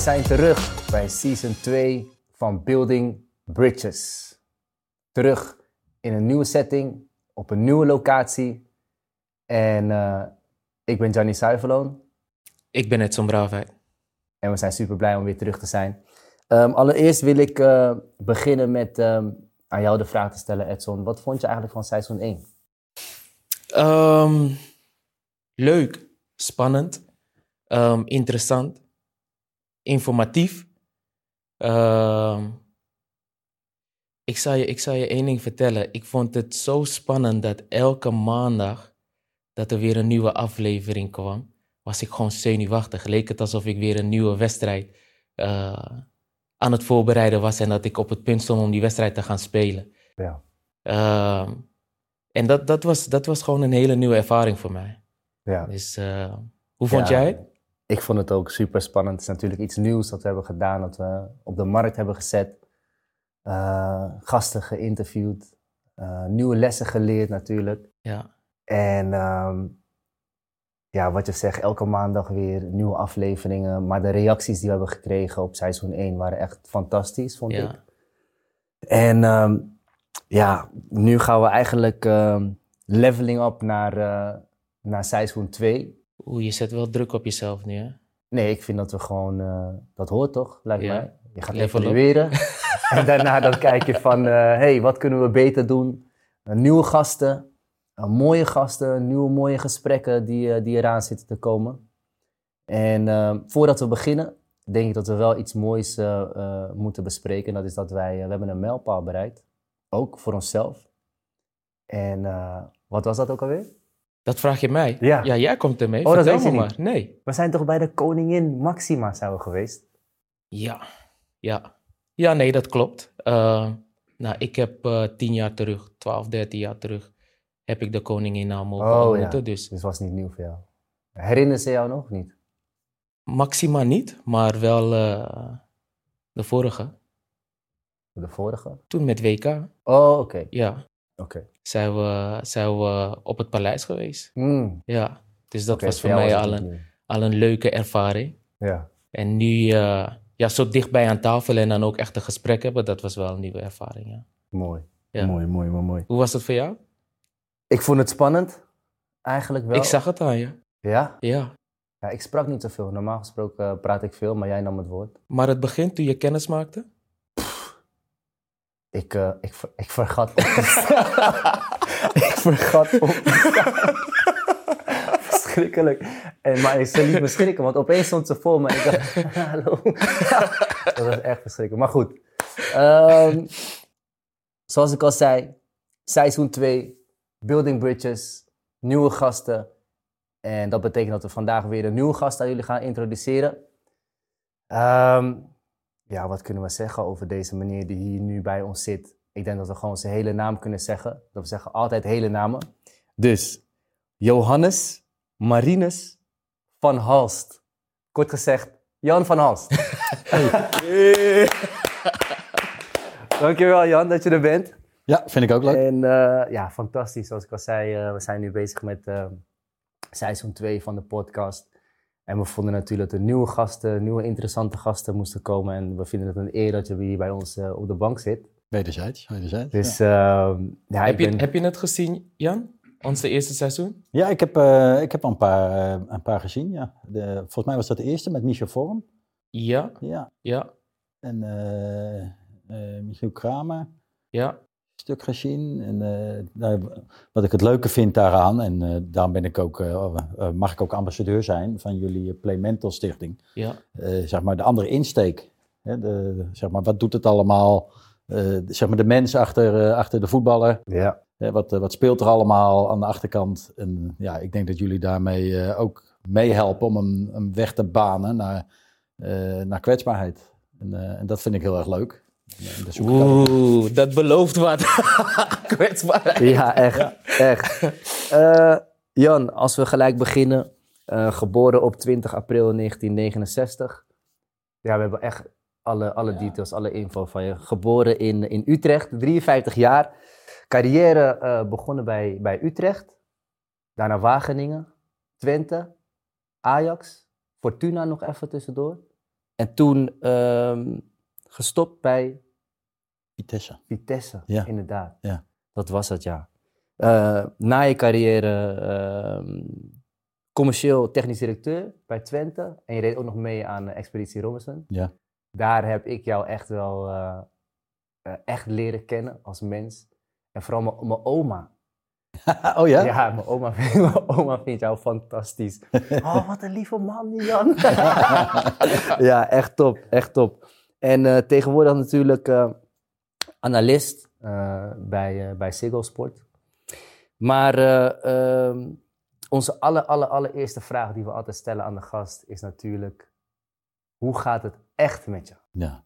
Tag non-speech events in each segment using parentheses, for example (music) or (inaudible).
Zijn terug bij season 2 van Building Bridges. Terug in een nieuwe setting, op een nieuwe locatie. En eh, ik ben Gianni Suiverloon Ik ben Edson Braafheid. en we zijn super blij om weer terug te zijn. Ehm, allereerst wil ik eh, beginnen met ehm, aan jou de vraag te stellen, Edson. Wat vond je eigenlijk van seizoen 1? Ehm, leuk, spannend, interessant, informatief. Ehm, ik, zal je, ik zal je één ding vertellen. Ik vond het zo spannend dat elke maandag dat er weer een nieuwe aflevering kwam, was ik gewoon zenuwachtig. Leek het alsof ik weer een nieuwe wedstrijd eh, aan het voorbereiden was en dat ik op het punt stond om die wedstrijd te gaan spelen. Ja. Ehm, en dat, dat, was, dat was gewoon een hele nieuwe ervaring voor mij. ja. Dus eh, hoe vond Ja, jij het? Ik vond het ook super spannend. Het is natuurlijk iets nieuws dat we hebben gedaan, dat we op de markt hebben gezet. Eh, gasten geïnterviewd, eh, nieuwe lessen geleerd natuurlijk. Ja, En ehm, ja, wat je zegt, elke maandag weer nieuwe afleveringen. Maar de reacties die we hebben gekregen op seizoen 1 waren echt fantastisch, vond ik. ja, En ehm, ja, nu gaan we eigenlijk ehm, leveling up naar, eh, naar seizoen 2. Oeh, je zet wel druk op jezelf nu, hè? Nee, ik vind dat we gewoon, eh, dat hoort toch, lijkt Ja. mij. Je gaat Level evalueren. (laughs) en daarna dan kijk je van, hé, hey, wat kunnen we beter doen? Nieuwe gasten, mooie gasten, nieuwe mooie gesprekken die, eh, die eraan zitten te komen. En eh, voordat we beginnen, denk ik dat we wel iets moois eh, eh, moeten bespreken. En dat is dat wij, eh, we hebben een mijlpaal bereikt. Ook voor onszelf. En eh, wat was dat ook alweer? Dat vraag je mij? Ja. Ja, jij komt ermee. Oh, dat Vertel weet me je maar. Nee. We zijn toch bij de koningin Maxima zijn we geweest? Ja, ja. Ja, nee, dat klopt. Eh, nou, ik heb eh, tien jaar terug, 12, 13 jaar terug, heb ik de koningin al mogen Oh, ontmoeten. ja. Dus Dus het was niet nieuw voor jou. Herinner ze jou nog niet? Maxima niet, maar wel eh, de vorige. De vorige? Toen met WK. Oh, oké. Ja, Zijn we, zijn we op het paleis geweest. Hmm, Ja, dus dat was voor mij al een, al een leuke ervaring. Ja. En nu eh, ja, zo dichtbij aan tafel en dan ook echt een gesprek hebben, dat was wel een nieuwe ervaring. Ja. Mooi. Ja. Mooi, mooi, mooi, mooi. Hoe was het voor jou? Ik vond het spannend. Eigenlijk wel. Ik zag het aan je. Ja? Ja. ja? Ik sprak niet zoveel. Normaal gesproken praat ik veel, maar jij nam het woord. Maar het begin toen je kennis maakte? Ik, eh, ik, ik vergat te staan. ik vergat op te staan. (laughs) (laughs) Verschrikkelijk. En, maar ze liet me schrikken, want opeens stond ze voor me en ik dacht, (laughs) hallo. dat was echt verschrikkelijk. Maar goed. Ehm, zoals ik al zei, seizoen 2, Building Bridges, nieuwe gasten. En dat betekent dat we vandaag weer een nieuwe gast aan jullie gaan introduceren. Ehm, ja, wat kunnen we zeggen over deze meneer die hier nu bij ons zit? Ik denk dat we gewoon zijn hele naam kunnen zeggen. Dat we zeggen altijd hele namen. Dus, Johannes Marinus van Halst. Kort gezegd, Jan van Halst. (laughs) Dankjewel Jan dat je er bent. Ja, vind ik ook leuk. En eh, ja, fantastisch. Zoals ik al zei, eh, we zijn nu bezig met eh, seizoen 2 van de podcast. En we vonden natuurlijk dat er nieuwe gasten, nieuwe interessante gasten moesten komen. En we vinden het een eer dat je hier bij ons eh, op de bank zit. Wederzijds, wederzijds. Dus ja, ja heb, ik je, ben... heb je het gezien, Jan? Ons eerste seizoen? Ja, ik heb, eh, ik heb al een paar, eh, een paar gezien, ja. De, volgens mij was dat de eerste met Michel Vorm. Ja, Ja. ja, En eh eh, Michiel Kramer, ja. Stuk gezien. En eh, wat ik het leuke vind daaraan, en eh, daarom ben ik ook, eh, eh, mag ik ook ambassadeur zijn van jullie Play Mental Stichting. ja. Eh, zeg maar de andere insteek. Hè, de, zeg maar, wat doet het allemaal? Eh, zeg maar de mens achter, eh, achter de voetballer. Ja, Hè, wat, wat speelt er allemaal aan de achterkant? En ja, ik denk dat jullie daarmee eh, ook meehelpen om een, een weg te banen naar, eh, naar kwetsbaarheid. En, eh, en dat vind ik heel erg leuk. Eh, Oeh, dat belooft wat. (laughs) Kwetsbaarheid. ja echt. echt. Eh, Jan, als we gelijk beginnen. eh, geboren op 20 april 1969. Ja, we hebben echt alle, alle details, alle info van je. Geboren in, in Utrecht, 53 jaar. Carrière eh, begonnen bij, bij Utrecht. Daarna Wageningen, Twente, Ajax, Fortuna nog even tussendoor. En toen ehm, gestopt bij Vitesse. Vitesse, Ja. inderdaad. Ja. Dat was het, ja. Eh, na je carrière ehm, commercieel technisch directeur bij Twente. En je deed ook nog mee aan eh, Expeditie Robinson. Ja. Daar heb ik jou echt wel eh, echt leren kennen als mens. En vooral mijn- mijn oma. (laughs) oh ja? Ja, mijn oma, (laughs) mijn oma vindt jou fantastisch. (laughs) Oh, wat een lieve man, die Jan. ja, echt top, echt top. En eh, tegenwoordig natuurlijk eh, analist eh, bij, bij Ziggo Sport. Maar eh, ehm, onze aller, aller, allereerste vraag die we altijd stellen aan de gast is natuurlijk... Hoe gaat het echt met je? Ja.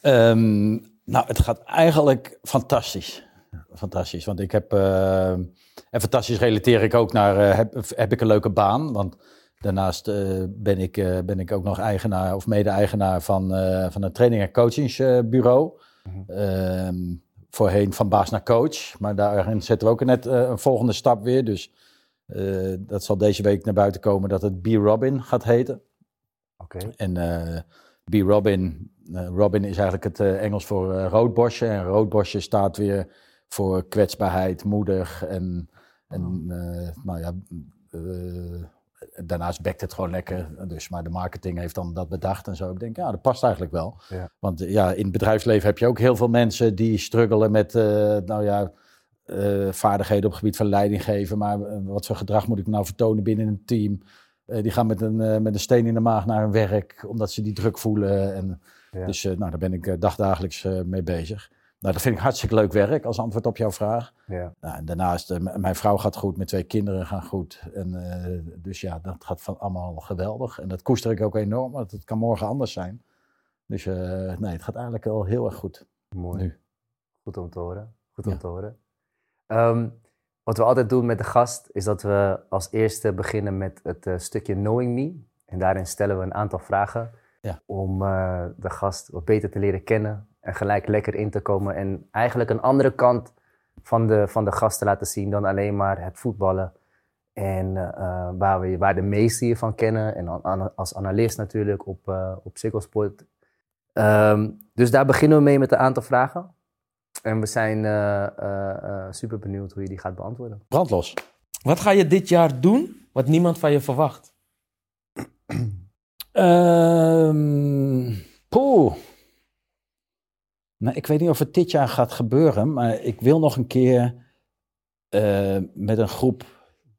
Ehm, nou, het gaat eigenlijk fantastisch. Fantastisch, want ik heb... en fantastisch relateer ik ook naar... heb, heb ik een leuke baan? Want daarnaast eh, ben, ik, eh, ben ik ook nog eigenaar of mede-eigenaar van, eh, van een training- en coachingsbureau. Mhm. Ehm, voorheen van baas naar coach. Maar daarin zetten we ook net een volgende stap weer. Dus dat zal deze week naar buiten komen dat het B. Robin gaat heten. Oké. En eh B. Robin, Robin is eigenlijk het Engels voor roodbosje. En roodbosje staat weer voor kwetsbaarheid, moedig. En, en eh, nou ja, daarnaast bekt het gewoon lekker. Dus, maar de marketing heeft dan dat bedacht en zo. Ik denk, ja, dat past eigenlijk wel. Ja. Want ja, in het bedrijfsleven heb je ook heel veel mensen die struggelen met, eh, nou ja, eh, vaardigheden op het gebied van leiding geven. Maar eh, wat voor gedrag moet ik nou vertonen binnen een team? Die gaan met een, met een steen in de maag naar hun werk, omdat ze die druk voelen. En, Ja. Dus nou, daar ben ik dagdagelijks mee bezig. Nou, dat vind ik hartstikke leuk werk als antwoord op jouw vraag. Ja. Nou, en daarnaast, m- mijn vrouw gaat goed, mijn twee kinderen gaan goed. En, eh, dus ja, dat gaat van allemaal geweldig. En dat koester ik ook enorm, want het kan morgen anders zijn. Dus eh, nee, het gaat eigenlijk wel heel erg goed Mooi. nu. Goed om te horen. Goed Ja. om te horen. Ehm, wat we altijd doen met de gast is dat we als eerste beginnen met het stukje Knowing Me. En daarin stellen we een aantal vragen Ja. om de gast wat beter te leren kennen en gelijk lekker in te komen. En eigenlijk een andere kant van de, van de gast te laten zien dan alleen maar het voetballen. En eh, waar, we, waar de meesten je van kennen. En als analist natuurlijk op, eh op Ziggo Sport. Ehm, dus daar beginnen we mee met een aantal vragen. En we zijn eh, super benieuwd hoe je die gaat beantwoorden. Brandlos. Wat ga je dit jaar doen wat niemand van je verwacht? Ehm poeh. Nou, ik weet niet of het dit jaar gaat gebeuren, maar ik wil nog een keer eh, met een groep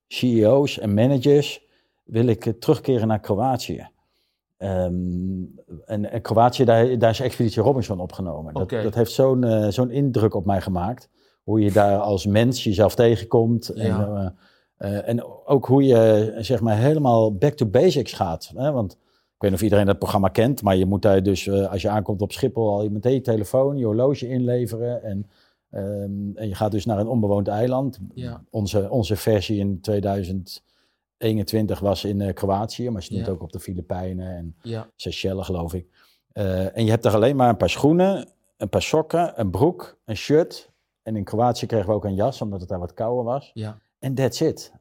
CEO's en managers wil ik eh, terugkeren naar Kroatië. Ehm, en, en Kroatië, daar, daar is Expeditie Robinson opgenomen. Dat, dat heeft zo'n eh, zo'n indruk op mij gemaakt. Hoe je daar als mens jezelf tegenkomt. En, en ook hoe je zeg maar helemaal back to basics gaat. Hè? Want ik weet niet of iedereen dat programma kent, maar je moet daar dus eh, als je aankomt op Schiphol al je meteen je telefoon, je horloge inleveren. En, ehm, en je gaat dus naar een onbewoond eiland. Ja. Onze, onze versie in 2021 was in eh, Kroatië, maar je doet Ja. ook op de Filipijnen en Ja. Seychelles geloof ik. Eh, en je hebt daar alleen maar een paar schoenen, een paar sokken, een broek, een shirt. En in Kroatië kregen we ook een jas, omdat het daar wat kouder was. Ja. En that's it.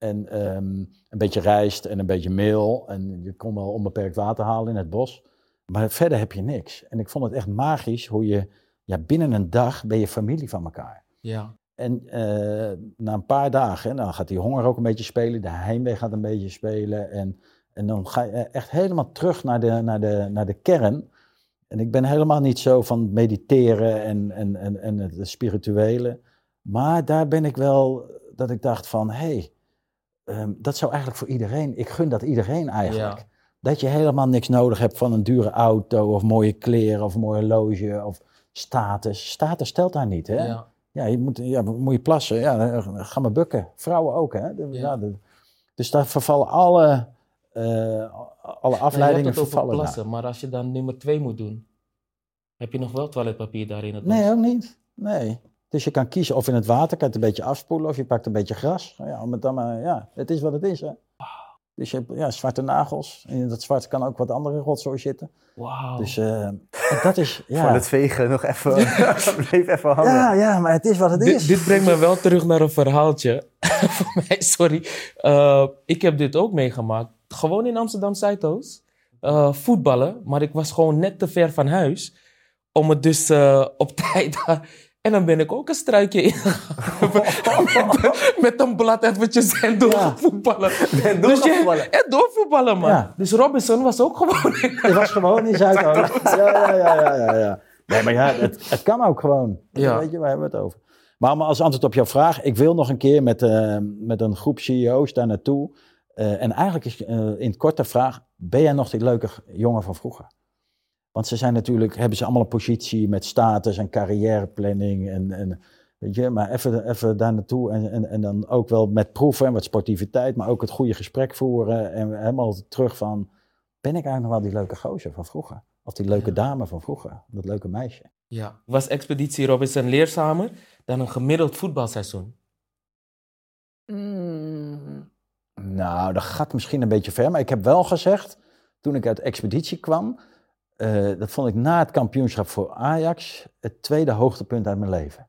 En ehm, een beetje rijst en een beetje meel. En je kon wel onbeperkt water halen in het bos. Maar verder heb je niks. En ik vond het echt magisch hoe je... Ja, binnen een dag ben je familie van elkaar. Ja. En eh, na een paar dagen, dan gaat die honger ook een beetje spelen. De heimwee gaat een beetje spelen. En, en dan ga je echt helemaal terug naar de, naar, de, naar de kern. En ik ben helemaal niet zo van mediteren en, en, en, en het spirituele. Maar daar ben ik wel, dat ik dacht van, hé, hey, ehm, dat zou eigenlijk voor iedereen, ik gun dat iedereen eigenlijk. Ja. Dat je helemaal niks nodig hebt van een dure auto of mooie kleren of een mooi horloge of status. Status stelt daar niet, hè? Ja. Ja, je moet, ja, moet je plassen. Ja, dan ga maar bukken. Vrouwen ook, hè? De- Ja. de- dus daar vervallen alle, eh, alle Nou, je afleidingen hebt het over vervallen. plassen, maar als je dan nummer twee moet doen, heb je nog wel toiletpapier daar in het. Nee, ook niet. Nee. Dus je kan kiezen of in het water, kan je het een beetje afspoelen, of je pakt een beetje gras. Nou Ja, om het dan maar, ja, het is wat het is, hè? Dus je hebt ja, zwarte nagels. En in dat zwart kan ook wat andere rotzooi zitten. Wauw. Dus eh, dat is, (laughs) ja. Van het vegen nog even, (laughs) bleef even hangen. ja, ja, maar het is wat het is. dit brengt me wel terug naar een verhaaltje. (laughs) Voor mij, sorry. Uh, ik heb dit ook meegemaakt. gewoon in Amsterdam Zuidoost eh, voetballen, maar ik was gewoon net te ver van huis om het dus eh, op tijd. En dan ben ik ook een struikje ingegaan. (laughs) met, met een blad eventjes en doorvoetballen. En Dus je- doorvoetballen. en doorvoetballen, man. Ja. Dus Robinson was ook gewoon. Het was gewoon in Zuidoost. (laughs) Ja, ja, ja, ja, ja, ja. Nee, maar ja, het, het kan ook gewoon. Ja. Weet je, waar hebben we het over? Maar om als antwoord op jouw vraag, ik wil nog een keer met, eh, met een groep CEO's daar naartoe. Eh, en eigenlijk is eh, in het kort de vraag, ben jij nog die leuke jongen van vroeger? Want ze zijn natuurlijk, hebben ze allemaal een positie met status en carrièreplanning en, en weet je, maar even, even daar naartoe en, en, en dan ook wel met proeven en wat sportiviteit, maar ook het goede gesprek voeren en helemaal terug van, ben ik eigenlijk nog wel die leuke gozer van vroeger? Of die leuke Ja. dame van vroeger, dat leuke meisje? Ja. Was Expeditie Robinson leerzamer dan een gemiddeld voetbalseizoen? Nou, dat gaat misschien een beetje ver, maar ik heb wel gezegd, toen ik uit expeditie kwam, eh, dat vond ik na het kampioenschap voor Ajax het tweede hoogtepunt uit mijn leven.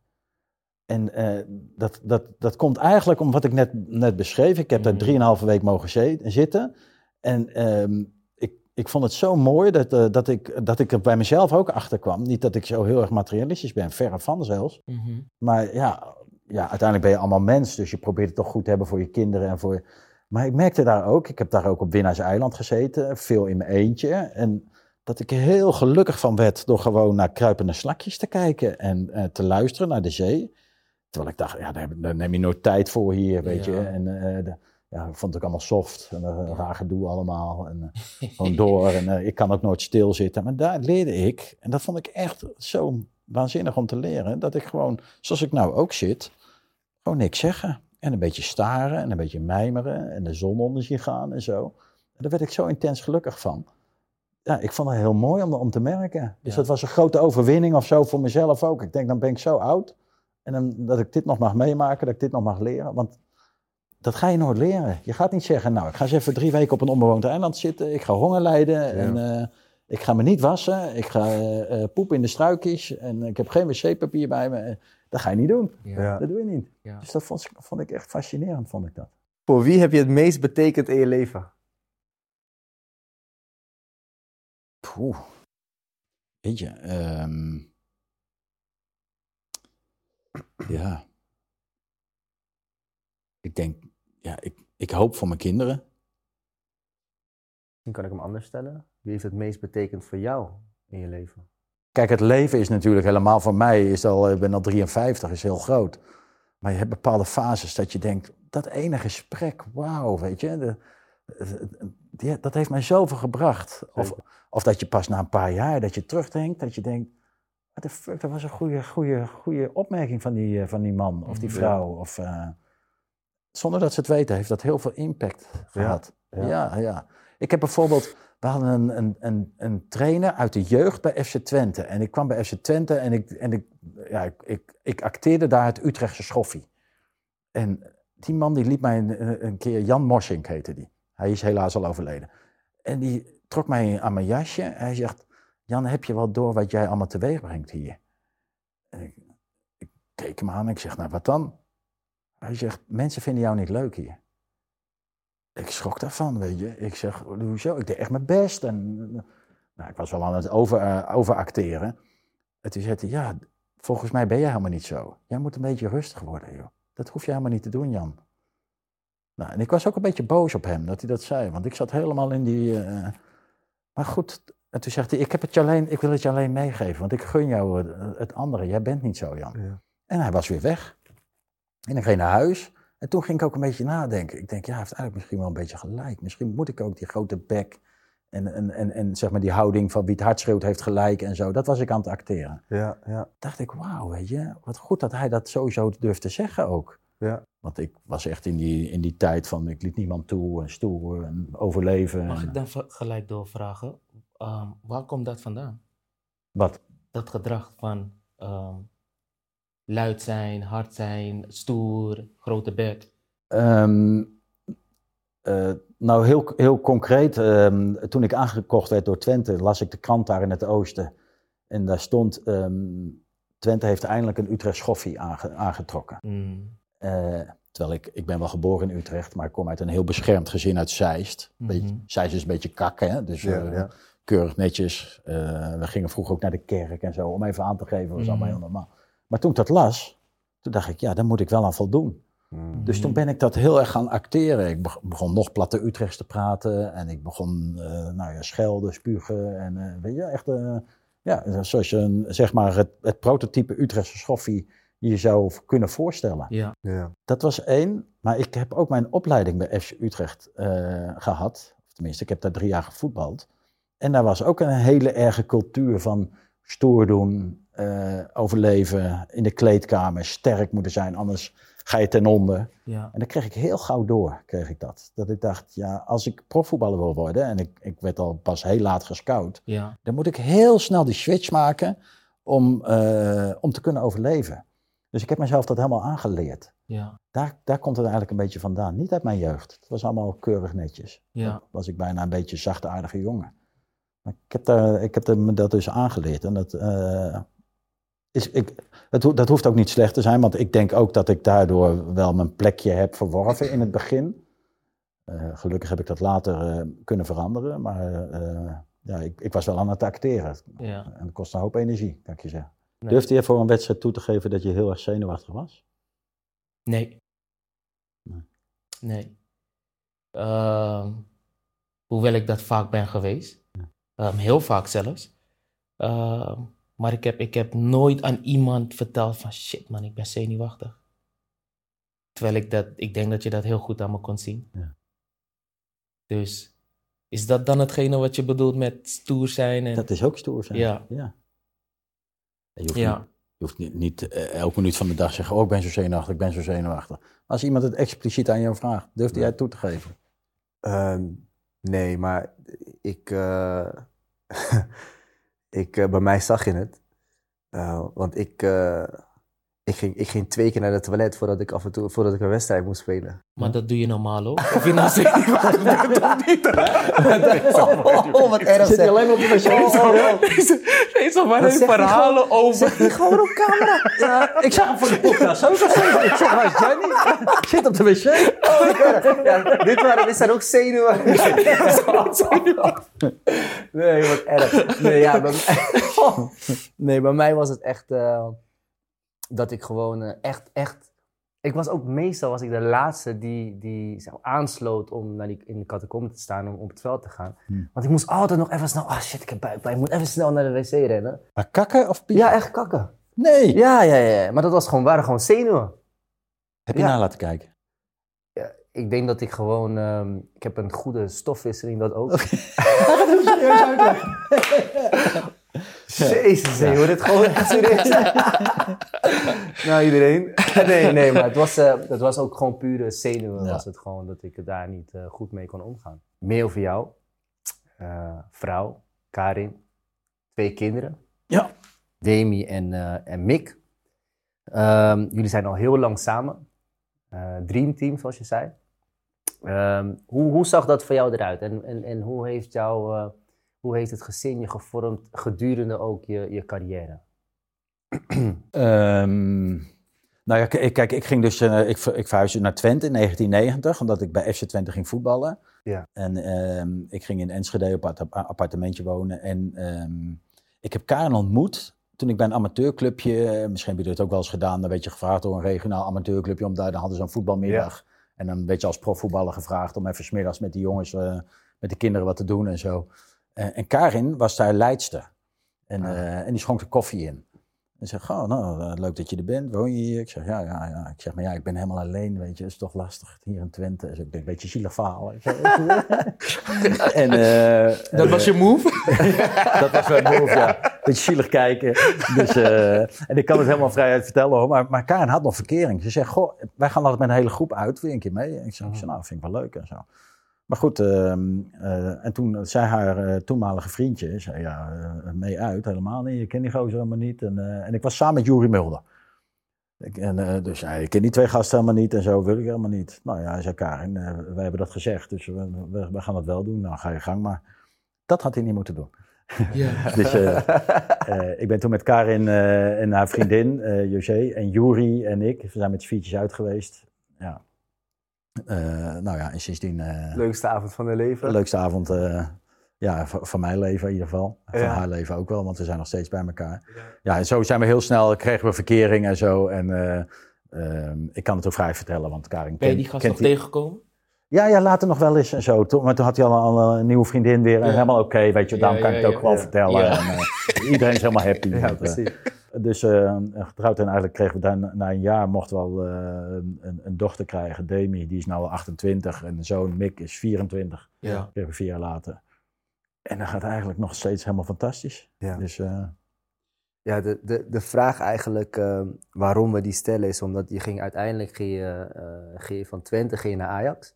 En eh, dat, dat, dat komt eigenlijk om wat ik net, net beschreef. Ik heb Mhm. daar drieënhalve week mogen zitten. En ehm, ik, ik vond het zo mooi dat, eh, dat, ik, dat ik er bij mezelf ook achter kwam. Niet dat ik zo heel erg materialistisch ben, verre van zelfs. Mhm. Maar ja, ja, uiteindelijk ben je allemaal mens, dus je probeert het toch goed te hebben voor je kinderen en voor. Maar ik merkte daar ook, ik heb daar ook op Winnaars Eiland gezeten, veel in mijn eentje. En dat ik er heel gelukkig van werd door gewoon naar kruipende slakjes te kijken en eh, te luisteren naar de zee. Terwijl ik dacht, ja, daar, neem je nooit tijd voor hier, weet Ja. je. En eh, de- ja, ik vond ook allemaal soft en uh, raar gedoe allemaal. En eh, (laughs) gewoon door. En eh, ik kan ook nooit stilzitten. Maar daar leerde ik, en dat vond ik echt zo waanzinnig om te leren, dat ik gewoon, zoals ik nou ook zit, gewoon niks zeggen. En een beetje staren en een beetje mijmeren en de zon onder zien gaan en zo. En daar werd ik zo intens gelukkig van. Ja, ik vond het heel mooi om, om te merken. Dus Ja. dat was een grote overwinning of zo voor mezelf ook. Ik denk, dan ben ik zo oud. En dan, dat ik dit nog mag meemaken, dat ik dit nog mag leren. Want dat ga je nooit leren. Je gaat niet zeggen, nou, ik ga eens even drie weken op een onbewoond eiland zitten. Ik ga honger lijden en eh, ik ga me niet wassen. Ik ga eh, eh, poepen in de struikjes en ik heb geen wc-papier bij me. Dat ga je niet doen. Ja. Dat doe je niet. Ja. Dus dat vond, ik- vond ik echt fascinerend, vond ik dat. Voor wie heb je het meest betekend in je leven? Poeh. Weet je, ehm, ja. Ik denk, ja, ik, ik hoop voor mijn kinderen. Misschien kan ik hem anders stellen. Wie heeft het meest betekend voor jou in je leven? Kijk, het leven is natuurlijk helemaal voor mij, is al, ik ben al 53, is heel groot. Maar je hebt bepaalde fases dat je denkt, dat ene gesprek, wauw, weet je. De, die- dat heeft mij zoveel gebracht. Of, of dat je pas na een paar jaar, dat je terugdenkt, dat je denkt, what the fuck, dat was een goede, goede, goede opmerking van die, eh, van die man of die Mhm. vrouw. Of, eh, zonder dat ze het weten, heeft dat heel veel impact gehad. ja. Ja, ja. Ik heb bijvoorbeeld, we hadden een, een, een, een trainer uit de jeugd bij FC Twente. En ik kwam bij FC Twente en ik, en ik, ja, ik, ik, ik acteerde daar het Utrechtse schoffie. En die man die liet mij een, een keer, Jan Moschink heette die. Hij is helaas al overleden. En die trok mij aan mijn jasje. Hij zegt, Jan, heb je wel door wat jij allemaal teweeg brengt hier? En ik, ik keek hem aan en ik zeg, nou wat dan? Hij zegt, mensen vinden jou niet leuk hier. Ik schrok daarvan, weet je. Ik zeg, hoezo? Ik deed echt mijn best. En, nou, ik was wel aan het over, eh, overacteren. En toen zei hij, ja, volgens mij ben jij helemaal niet zo. Jij moet een beetje rustig worden, joh. Dat hoef je helemaal niet te doen, Jan. Nou, en ik was ook een beetje boos op hem dat hij dat zei. Want ik zat helemaal in die... eh, Maar goed, en toen zegt hij, ik, heb het je alleen, ik wil het je alleen meegeven. Want ik gun jou het, het andere. Jij bent niet zo, Jan. Ja. En hij was weer weg. En ik ging naar huis. En toen ging ik ook een beetje nadenken. Ik denk, ja, hij heeft eigenlijk misschien wel een beetje gelijk. Misschien moet ik ook die grote bek en, en, en, en zeg maar die houding van wie het hard schreeuwt heeft gelijk en zo. Dat was ik aan het acteren. Ja, ja, dacht ik, wauw, weet je, wat goed dat hij dat sowieso durft te zeggen ook. ja. Want ik was echt in die, in die tijd van, ik liet niemand toe en stoer en overleven. Mag en- ik dan gelijk doorvragen? Ehm, waar komt dat vandaan? Wat? Dat gedrag van ehm, luid zijn, hard zijn, stoer, grote bek. Ehm, eh, nou, heel, heel concreet, toen ik aangekocht werd door Twente, las ik de krant daar in het oosten. En daar stond, Twente heeft eindelijk een Utrecht schoffie aange- aangetrokken. Mm. Eh, Terwijl ik, ik ben wel geboren in Utrecht, maar ik kom uit een heel beschermd gezin uit Zeist. Mhm. Zeist is een beetje kak, hè? Dus Ja, eh, ja. keurig netjes. Eh, we gingen vroeger ook naar de kerk en zo, om even aan te geven, was allemaal Mhm. heel normaal. Maar toen ik dat las, toen dacht ik, ja, daar moet ik wel aan voldoen. Mm. Dus toen ben ik dat heel erg gaan acteren. Ik beg- begon nog platte Utrechts te praten en ik begon, nou ja, schelden, spugen en weet je, echt, ja, zoals je een, zeg maar het, het prototype Utrechtse schoffie je zou kunnen voorstellen. Ja. Ja. Dat was één, maar ik heb ook mijn opleiding bij FC Utrecht eh, gehad. Of tenminste, ik heb daar drie jaar gevoetbald. En daar was ook een hele erge cultuur van stoer doen, eh, overleven, in de kleedkamer, sterk moeten zijn, anders ga je ten onder. Ja. En dan kreeg ik heel gauw door, kreeg ik dat. Dat ik dacht, ja, als ik profvoetballer wil worden, en ik, ik werd al pas heel laat gescout, Ja. dan moet ik heel snel die switch maken om, eh, om te kunnen overleven. Dus ik heb mezelf dat helemaal aangeleerd. Ja. Daar, daar komt het eigenlijk een beetje vandaan. Niet uit mijn jeugd. Het was allemaal keurig netjes. Ja. Dan was ik bijna een beetje een zachtaardige jongen. Maar ik heb, daar, ik heb me dat dus aangeleerd. En dat, eh, is, ik, ho- dat hoeft ook niet slecht te zijn, want ik denk ook dat ik daardoor wel mijn plekje heb verworven in het begin. Eh, gelukkig heb ik dat later eh, kunnen veranderen, maar ja, ik, ik was wel aan het acteren. Ja. En dat kost een hoop energie, kan ik je zeggen. Nee. Durfde je voor een wedstrijd toe te geven dat je heel erg zenuwachtig was? Nee. Nee. Nee. Ehm, hoewel ik dat vaak ben geweest. Ehm, heel vaak zelfs. Ehm, maar ik heb, ik heb nooit aan iemand verteld van shit man, ik ben zenuwachtig. Terwijl ik dat, ik denk dat je dat heel goed aan me kon zien. Ja. Dus is dat dan hetgene wat je bedoelt met stoer zijn? En... Dat is ook stoer zijn. Ja. ja. Je hoeft, Ja. niet, je hoeft niet, niet eh, elke minuut van de dag te zeggen, oh ik ben zo zenuwachtig, ik ben zo zenuwachtig. Als iemand het expliciet aan jou vraagt, durfde jij het toe te geven? Ehm, nee, maar ik, eh, (laughs) ik, eh, bij mij zag je het. Eh, want ik, eh, ik, ging, ik ging twee keer naar het toilet voordat ik af en toe voordat ik een wedstrijd moest spelen. Maar dat doe je normaal ook? Of je nou bent of niet? (laughs) Oh, wat erg Zit je zeg. alleen op de deze man heeft zegt hij verhalen over. Zegt hij gewoon op camera? Ja, ik zag hem voor de podcast zo gezegd. Ik zeg, waar is Jenny? Zit op de wc. Ja, dit, waren, dit zijn ook zenuwen. (laughs) nee, wat erg. Nee, ja, bij mij, (laughs) nee, bij mij was het echt eh, dat ik gewoon eh, echt, echt... Ik was ook meestal was ik de laatste die, die zeg, aansloot om naar die, in de catacombe te staan om op het veld te gaan. Hmm. Want ik moest altijd nog even snel... Ah shit, ik heb buikpijn. Ik moet even snel naar de wc rennen. Maar kakken of piep? Ja, echt kakken. Nee. Ja, ja, ja. Maar dat was gewoon, waren gewoon zenuwen. Heb je Ja. na laten kijken? Ja, ik denk dat ik gewoon... ehm, ik heb een goede stofwisseling, dat ook. (laughs) (laughs) (laughs) Jezus, je hoort het gewoon echt serieus. (laughs) nou, iedereen. Nee, nee, maar het was, het was ook gewoon pure zenuwen. Ja. Was het gewoon dat ik daar niet eh, goed mee kon omgaan. Meer over jou. Eh, vrouw, Karin. Twee kinderen. Ja. Demi en, en Mick. Ehm, jullie zijn al heel lang samen. Dreamteam, zoals je zei. Ehm, hoe, hoe zag dat voor jou eruit? En, en, en hoe, heeft jou, hoe heeft het gezin je gevormd gedurende ook je, je carrière? Ehm, nou ja, kijk, ik ging dus, eh, ik, ik verhuisde naar Twente in 1990, omdat ik bij FC Twente ging voetballen. Ja. En ehm, ik ging in Enschede op een appartementje wonen. En ehm, ik heb Karen ontmoet toen ik bij een amateurclubje, misschien heb je dit ook wel eens gedaan, dan werd je gevraagd door een regionaal amateurclubje, om daar, dan hadden ze een voetbalmiddag. En dan werd je als profvoetballer gevraagd om even smiddags met die jongens, eh, met de kinderen wat te doen en zo. Eh, en Karin was daar leidster. En, Ah. eh, en die schonk er koffie in. En zeg, oh, nou, eh, leuk dat je er bent. Woon je hier? Ik zeg, ja, ja, ja. Ik zeg, maar ja, ik ben helemaal alleen, weet je. Dat is toch lastig hier in Twente. Dus ik denk, een beetje zielig verhaal. je. (laughs) en, Dat was je move? (laughs) dat was mijn move, ja. Beetje zielig kijken. Dus, en ik kan het helemaal vrijheid vertellen hoor. Maar, maar Karen had nog verkering. Ze zegt, goh, wij gaan altijd met een hele groep uit. Wil je een keer mee? En ik zeg, zeg, nou, vind ik wel leuk en zo. Maar goed, ehm, eh, en toen zei haar eh, toenmalige vriendje, zei ja, eh, mee uit, helemaal niet. Je kent die gozer helemaal niet. En, en ik was samen met Jurie Mulder. Ik, en, dus ja, ik ken die twee gasten helemaal niet en zo wil ik helemaal niet. Nou ja, hij zei Karin, wij hebben dat gezegd, dus we, we, we gaan het wel doen. Nou, ga je gang maar. Dat had hij niet moeten doen. Ja. (laughs) Dus ik ben toen met Karin en haar vriendin, José en Juri en ik, we zijn met z'n viertjes uit geweest. ja. Eh, nou ja, en sindsdien... eh, Leukste avond van hun leven. de leukste avond eh, ja, van, van mijn leven in ieder geval. Van Ja. haar leven ook wel, want we zijn nog steeds bij elkaar. Ja, en zo zijn we heel snel, kregen we verkering en zo. En eh, ehm, ik kan het ook vrij vertellen, want Karin Ben je die gast nog tegengekomen? Ja, ja, later nog wel eens en zo. Toen, maar toen had hij al, al een nieuwe vriendin weer en Ja. helemaal oké, weet je. Daarom Ja, kan ik ja, het ook ja. vertellen. Ja. En, iedereen is helemaal happy. Ja, Dat, precies. Dus eh, getrouwd en eigenlijk kregen we daar na, een jaar mochten we al eh, een, een, dochter krijgen, Demi, die is nu al 28 en een zoon Mick is 24, Ja. kregen we vier jaar later. En dat gaat eigenlijk nog steeds helemaal fantastisch. Ja. Dus eh, Ja, de, de, de vraag eigenlijk eh, waarom we die stellen is omdat je ging uiteindelijk ging je, eh, ging je van Twente ging je naar Ajax.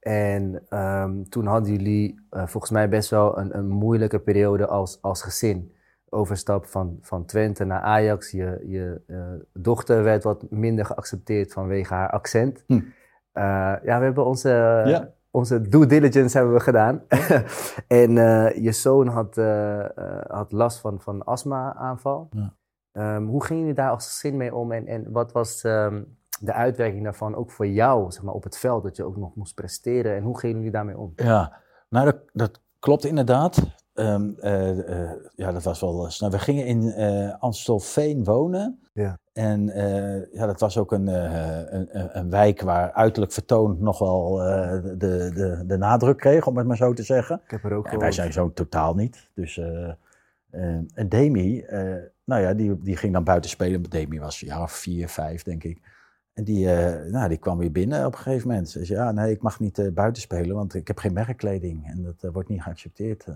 En ehm, toen hadden jullie volgens mij best wel een, een moeilijke periode als, als gezin. Overstap van, van Twente naar Ajax. Je, je eh, dochter werd wat minder geaccepteerd vanwege haar accent. Hm. Eh, ja, we hebben onze, Ja. onze due diligence hebben we gedaan. (laughs) en eh, je zoon had, had last van, van astma-aanval. Ja. Ehm, hoe gingen jullie daar als gezin mee om? En, en wat was ehm, de uitwerking daarvan ook voor jou zeg maar, op het veld? Dat je ook nog moest presteren. En hoe gingen jullie daarmee om? ja, nou dat, dat klopt inderdaad. Ehm, eh, eh, ja, dat was wel snel. We gingen in Amstelveen wonen. Ja. En ja, dat was ook een, een, een- wijk waar uiterlijk vertoon nog wel de, de, de nadruk kreeg, om het maar zo te zeggen. Ik heb er ook En wij zijn zo totaal niet. Dus, en Demi, nou ja, die, die ging dan buiten spelen. Demi was ja, vier, vijf, denk ik. En die, nou, die kwam weer binnen op een gegeven moment. Ze zei, ja, nee, ik mag niet buiten spelen, want ik heb geen merkkleding. En dat wordt niet geaccepteerd.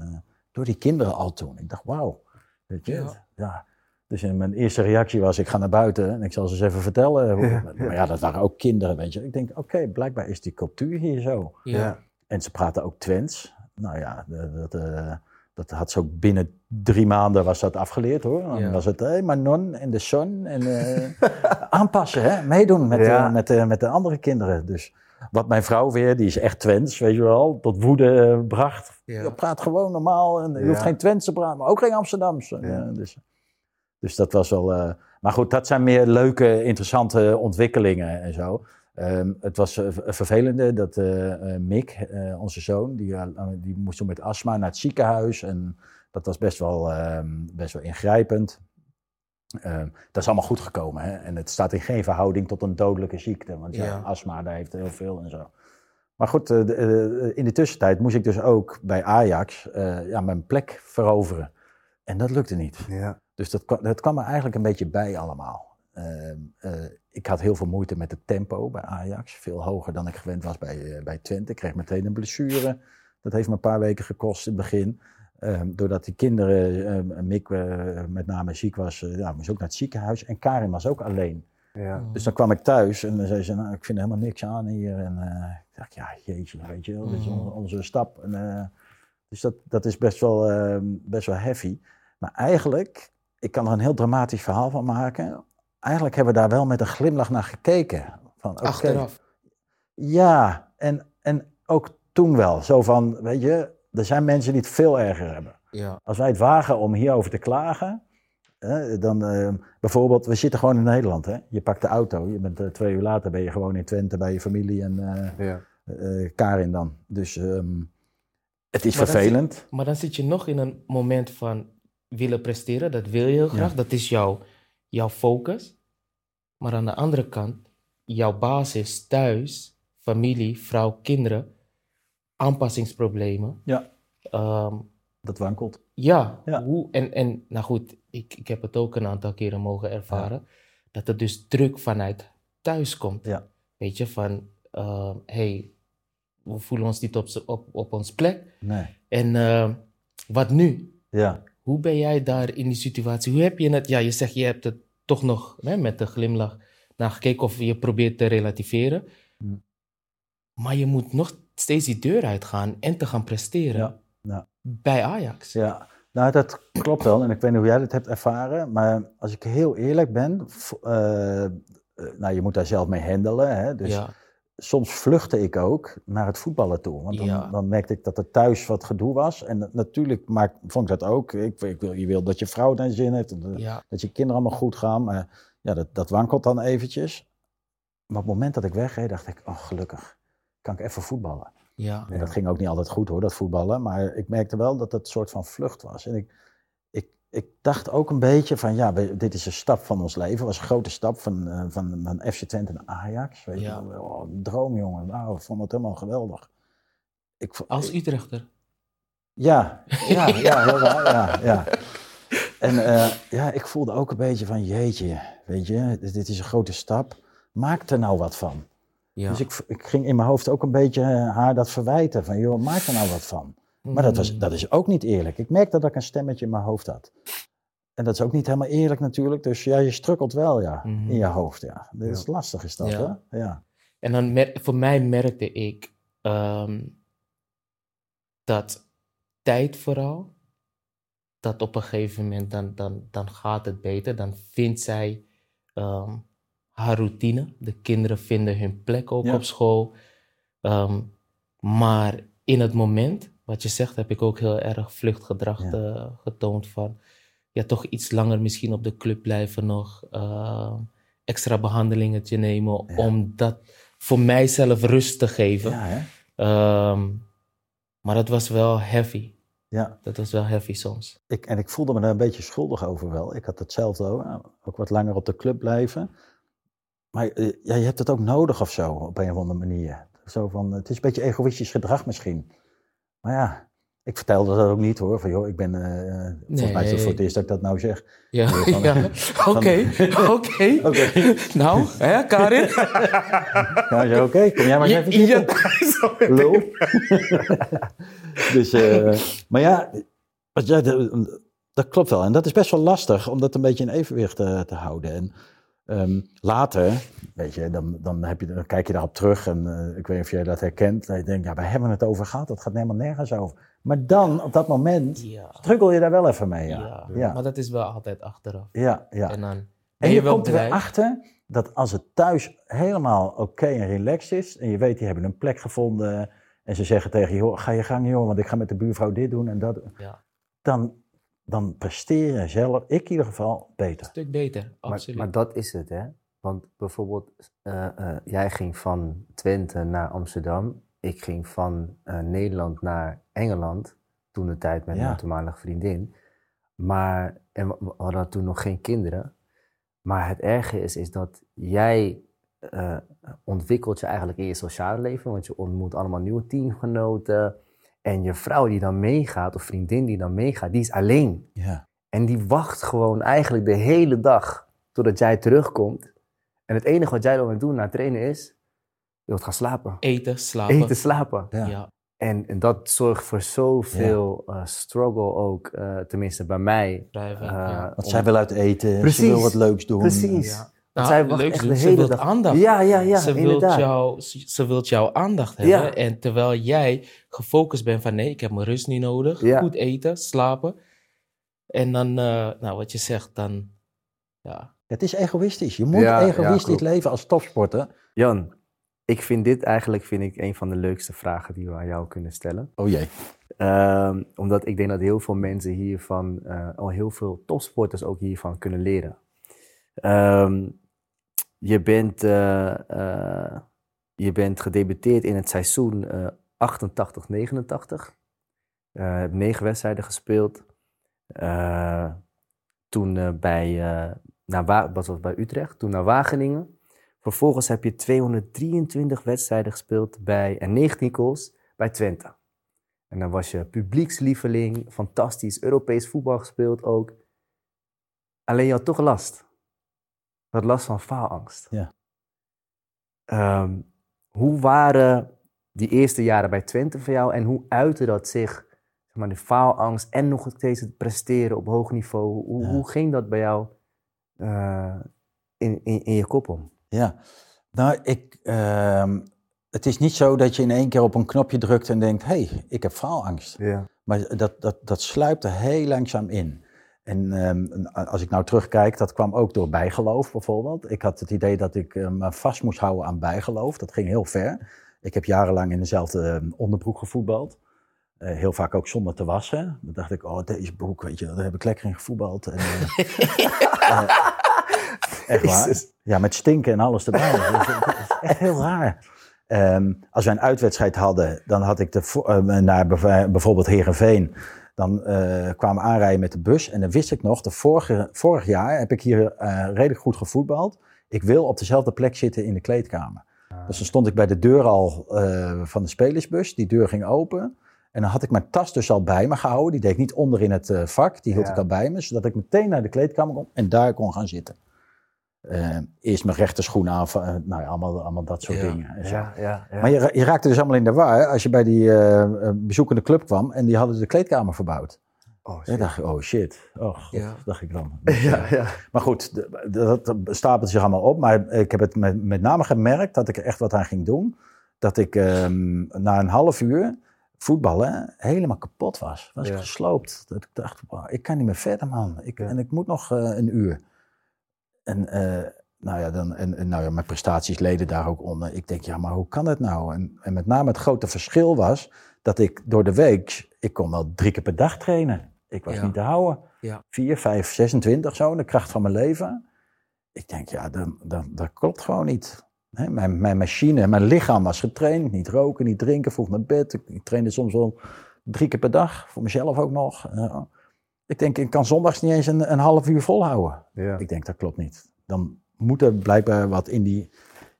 Door die kinderen al toen. Ik dacht, wauw. Weet je, Ja. ja. Dus mijn eerste reactie was, ik ga naar buiten en ik zal ze eens even vertellen. hoe- Ja, (laughs) Maar ja, dat waren ook kinderen, weet je. Ik denk, oké, blijkbaar is die cultuur hier zo. Ja. En ze praten ook Twents. Nou ja, de- dat, eh, dat had ze ook binnen drie maanden was dat afgeleerd hoor. Dan Ja. was het, hé, maar non en de zon. En eh, (laughs) aanpassen, hè? meedoen met, Ja. eh, met, eh, met de andere kinderen. Dus wat mijn vrouw weer, die is echt Twents, weet je wel, tot woede eh, bracht. Ja. Je praat gewoon normaal en je Ja. hoeft geen Twents te praten, maar ook geen Amsterdamse. Ja. Dus, dus dat was wel... eh, maar goed, dat zijn meer leuke, interessante ontwikkelingen en zo. Ehm, het was eh, vervelende dat eh, Mick, onze zoon, die, die moest toen met astma naar het ziekenhuis. En dat was best wel, ehm, best wel ingrijpend. Ehm, dat is allemaal goed gekomen. Hè? En het staat in geen verhouding tot een dodelijke ziekte. Want ja, Ja. astma, daar heeft heel veel en zo. Maar goed, eh, eh, in de tussentijd moest ik dus ook bij Ajax eh, ja, mijn plek veroveren. En dat lukte niet. Ja. Dus dat, kwam- dat kwam er eigenlijk een beetje bij allemaal. Ehm, eh, ik had heel veel moeite met het tempo bij Ajax. Veel hoger dan ik gewend was bij, bij Twente. Ik kreeg meteen een blessure. Dat heeft me een paar weken gekost in het begin. Ehm, doordat die kinderen, ehm, Mick eh, met name ziek was, ja, moest ook naar het ziekenhuis. En Karin was ook alleen. Ja. Dus dan kwam ik thuis en dan zei ze, nou, ik vind er helemaal niks aan hier. En eh, ik dacht, ja, jeetje, weet je wel, dit is Mhm. onze, stap. En, eh, dus dat, dat is best wel, ehm, best wel heavy. Maar eigenlijk, ik kan er een heel dramatisch verhaal van maken. Eigenlijk hebben we daar wel met een glimlach naar gekeken. Van, Achteraf. Ja, en, en ook toen wel. Zo van, weet je, er zijn mensen die het veel erger hebben. Ja. Als wij het wagen om hierover te klagen, hè, dan eh, bijvoorbeeld, we zitten gewoon in Nederland. Hè? Je pakt de auto, je bent eh, twee uur later ben je gewoon in Twente bij je familie en eh, Ja. eh, Karin dan. Dus ehm, het is Maar vervelend. Maar dan zit je nog in een moment van willen presteren. Dat wil je heel graag. Dat is jouw, jouw focus. Maar aan de andere kant, jouw basis thuis, familie, vrouw, kinderen, aanpassingsproblemen. Ja. Ehm, Dat wankelt. ja, Ja. Hoe, en, en nou goed, ik, ik heb het ook een aantal keren mogen ervaren. Dat er dus druk vanuit thuis komt. Ja. Weet je, van ehm, hey, we voelen ons niet op, op, op ons plek. Nee. En ehm, wat nu? Ja. Hoe ben jij daar in die situatie? Hoe heb je het? Ja, je zegt je hebt het toch nog hè, met een glimlach naar gekeken of je probeert te relativeren. Hmm. Maar je moet nog steeds die deur uitgaan en te gaan presteren Ja, ja. bij Ajax. Ja, nou dat klopt wel. En ik weet niet hoe jij dat hebt ervaren. Maar als ik heel eerlijk ben, eh, eh, nou je moet daar zelf mee handelen. Hè? Dus ja, soms vluchtte ik ook naar het voetballen toe. Want dan, merkte ik dat er thuis wat gedoe was. En natuurlijk maak, vond ik dat ook. Ik, ik wil, je wil dat je vrouw naar zin heeft. dat je kinderen allemaal goed gaan. Maar ja, dat, dat wankelt dan eventjes. Maar op het moment dat ik wegreed, dacht ik, oh gelukkig, kan ik even voetballen. Ja. En dat ging ook niet altijd goed hoor, dat voetballen. Maar ik merkte wel dat het een soort van vlucht was. En ik, ik, ik dacht ook een beetje van, ja, dit is een stap van ons leven. Het was een grote stap van, eh, van, van FC Twente naar Ajax. Weet Ja. je. Oh, een droom, jongen. Nou, ik vond het helemaal geweldig. Ik, Als Utrechter. (laughs) ja, ja, ja, heel raar, ja, ja. En eh, ja, ik voelde ook een beetje van, jeetje, weet je, dit, dit is een grote stap. Maak er nou wat van. Ja. Dus ik, ik ging in mijn hoofd ook een beetje eh, haar dat verwijten. Van, joh, maak er nou wat van. Maar dat, was, Mm. dat is ook niet eerlijk. Ik merkte dat ik een stemmetje in mijn hoofd had. En dat is ook niet helemaal eerlijk natuurlijk. Dus ja, je strukkelt wel, ja, Mhm. in je hoofd, ja. Dat is Ja. lastig, is dat, Ja. hè? Ja. En dan mer- voor mij merkte ik ehm, dat tijd vooral, dat op een gegeven moment dan, dan, dan gaat het beter. Dan vindt zij ehm, haar routine. De kinderen vinden hun plek ook Ja. op school. Ehm, maar in het moment, wat je zegt, heb ik ook heel erg vluchtgedrag Ja. getoond van ja, toch iets langer misschien op de club blijven nog. ehm, extra behandelingetje nemen Ja. om dat voor mijzelf rust te geven. Ja, hè? Ehm, maar dat was wel heavy. Ja. Dat was wel heavy soms. Ik, en ik voelde me daar een beetje schuldig over wel. Ik had hetzelfde ook. Ook wat langer op de club blijven. Maar ja, je hebt het ook nodig of zo, op een of andere manier. Zo van, het is een beetje egoïstisch gedrag misschien. Maar ja, ik vertelde dat ook niet hoor. Van joh, ik ben, eh, volgens mij is het voor het eerst dat ik dat nou zeg. Ja, (laughs) ja. (laughs) Oké, (laughs) oké. Oké. Nou, hè, Karin? Ja, ja, oké, kom jij maar even Ja, zitten. Lul. dus, maar ja, dat klopt wel. En dat is best wel lastig om dat een beetje in evenwicht eh, te houden. En ehm, later, weet je, dan, dan, heb je, dan kijk je daarop terug. En eh, ik weet niet of jij dat herkent. Dat je denkt, ja, waar hebben we het over gehad? Dat gaat helemaal nergens over. Maar dan, op dat moment, Ja, struggle je daar wel even mee. Ja, ja. ja, maar dat is wel altijd achteraf. ja. ja. En dan En je, komt er blij. weer achter dat als het thuis helemaal oké en relaxed is, en je weet, die hebben een plek gevonden, en ze zeggen tegen je, "Joh, ga je gang joh, want ik ga met de buurvrouw dit doen en dat, Ja, dan, dan presteer je zelf, ik in ieder geval, beter. een stuk beter, Maar, absoluut. maar dat is het, hè? Want bijvoorbeeld, eh, eh, jij ging van Twente naar Amsterdam. Ik ging van eh, Nederland naar Engeland. Toen de tijd met Ja. mijn toenmalige vriendin. Maar, en we hadden toen nog geen kinderen. Maar het erge is, is dat jij eh, ontwikkelt je eigenlijk in je sociale leven. Want je ontmoet allemaal nieuwe teamgenoten. En je vrouw die dan meegaat, of vriendin die dan meegaat, die is alleen. Ja, En die wacht gewoon eigenlijk de hele dag totdat jij terugkomt. En het enige wat jij dan moet doen na trainen is, je wilt gaan slapen. Eten, slapen. Eten, slapen. ja. Ja, En, en dat zorgt voor zoveel eh, struggle ook, eh, tenminste bij mij. blijven. eh, ja. Want om- zij wil uit eten, Precies. ze wil wat leuks doen. Precies. Nou, zij wacht leuk echt doen, de ze hele wilt dag. aandacht. Ja, ja, ja, ze, wilt inderdaad. jou, ze ze wilt jouw aandacht Ja. hebben. En terwijl jij gefocust bent van nee, ik heb mijn rust niet nodig. Ja. Goed eten, slapen. En dan, eh, nou wat je zegt, dan ja, Het is egoïstisch. Je moet Ja, egoïstisch leven als topsporter. Jan, ik vind dit eigenlijk vind ik een van de leukste vragen die we aan jou kunnen stellen. Oh jee. Ehm, omdat ik denk dat heel veel mensen hiervan, eh, al heel veel topsporters ook hiervan kunnen leren. Ehm, je, bent, eh, je bent gedebuteerd in het seizoen eh 88-89. Eh, hebt negen wedstrijden gespeeld. Toen bij, naar was bij Utrecht, toen naar Wageningen. Vervolgens heb je 223 wedstrijden gespeeld bij, en 19 goals bij Twente. En dan was je publiekslieveling, fantastisch, Europees voetbal gespeeld ook. Alleen je had toch last. Had last van faalangst. Ja. Ehm, hoe waren die eerste jaren bij Twente voor jou en hoe uitte dat zich, zeg maar, de faalangst en nog steeds het presteren op hoog niveau? Hoe, Ja. hoe ging dat bij jou eh, in, in, in je kop om? Ja, nou, ik, ehm, het is niet zo dat je in één keer op een knopje drukt en denkt, hé, hey, ik heb faalangst. Ja. Maar dat, dat, dat sluipt er heel langzaam in. En ehm, als ik nou terugkijk, dat kwam ook door bijgeloof bijvoorbeeld. Ik had het idee dat ik eh, me vast moest houden aan bijgeloof. Dat ging heel ver. Ik heb jarenlang in dezelfde eh, onderbroek gevoetbald. Eh, heel vaak ook zonder te wassen. Dan dacht ik, oh, deze broek, weet je, daar heb ik lekker in gevoetbald. En, eh, (laughs) eh, Echt waar. Ja, met stinken en alles erbij. dat, is, dat is echt heel raar. Ehm, als wij een uitwedstrijd hadden, dan had ik de, naar bijvoorbeeld Heerenveen. Dan eh, kwamen we aanrijden met de bus. En dan wist ik nog, de vorige, vorig jaar heb ik hier eh, redelijk goed gevoetbald. Ik wil op dezelfde plek zitten in de kleedkamer. Dus dan stond ik bij de deur al eh, van de spelersbus. Die deur ging open. En dan had ik mijn tas dus al bij me gehouden. Die deed ik niet onder in het vak. Die hield Ja. ik al bij me. Zodat ik meteen naar de kleedkamer kon en daar kon gaan zitten. Eh, eerst mijn rechterschoen aan. eh, nou ja, allemaal, allemaal dat soort Ja. dingen. Ja, ja, ja. Maar je, je raakte dus allemaal in de war als je bij die eh, eh, bezoekende club kwam. En die hadden de kleedkamer verbouwd. Oh, shit. dacht ik, oh shit. Oh, god, dacht ik dan. (laughs) Ja, ja. maar goed, dat stapelt zich allemaal op. Maar ik heb het met, met name gemerkt dat ik er echt wat aan ging doen. Dat ik ehm, na een half uur voetballen helemaal kapot was. Was gesloopt. Dat ik dacht, wow, ik kan niet meer verder man. Ik. En ik moet nog een uur. En, eh, nou ja, dan, en, en nou ja, mijn prestaties leden daar ook onder. Ik denk, ja, maar hoe kan het nou? En, en met name het grote verschil was dat ik door de week, ik kon wel drie keer per dag trainen. Ik was Ja. niet te houden. Ja. 4, 5, 26 zo, de kracht van mijn leven. Ik denk, ja, dat, dat, dat klopt gewoon niet. Mijn, mijn machine, mijn lichaam was getraind. Niet roken, niet drinken, vroeg naar bed. Ik, ik trainde soms wel drie keer per dag, voor mezelf ook nog. Ik denk, ik kan zondags niet eens een, een half uur volhouden. Ja. Ik denk, dat klopt niet. Dan moet er blijkbaar wat in, die,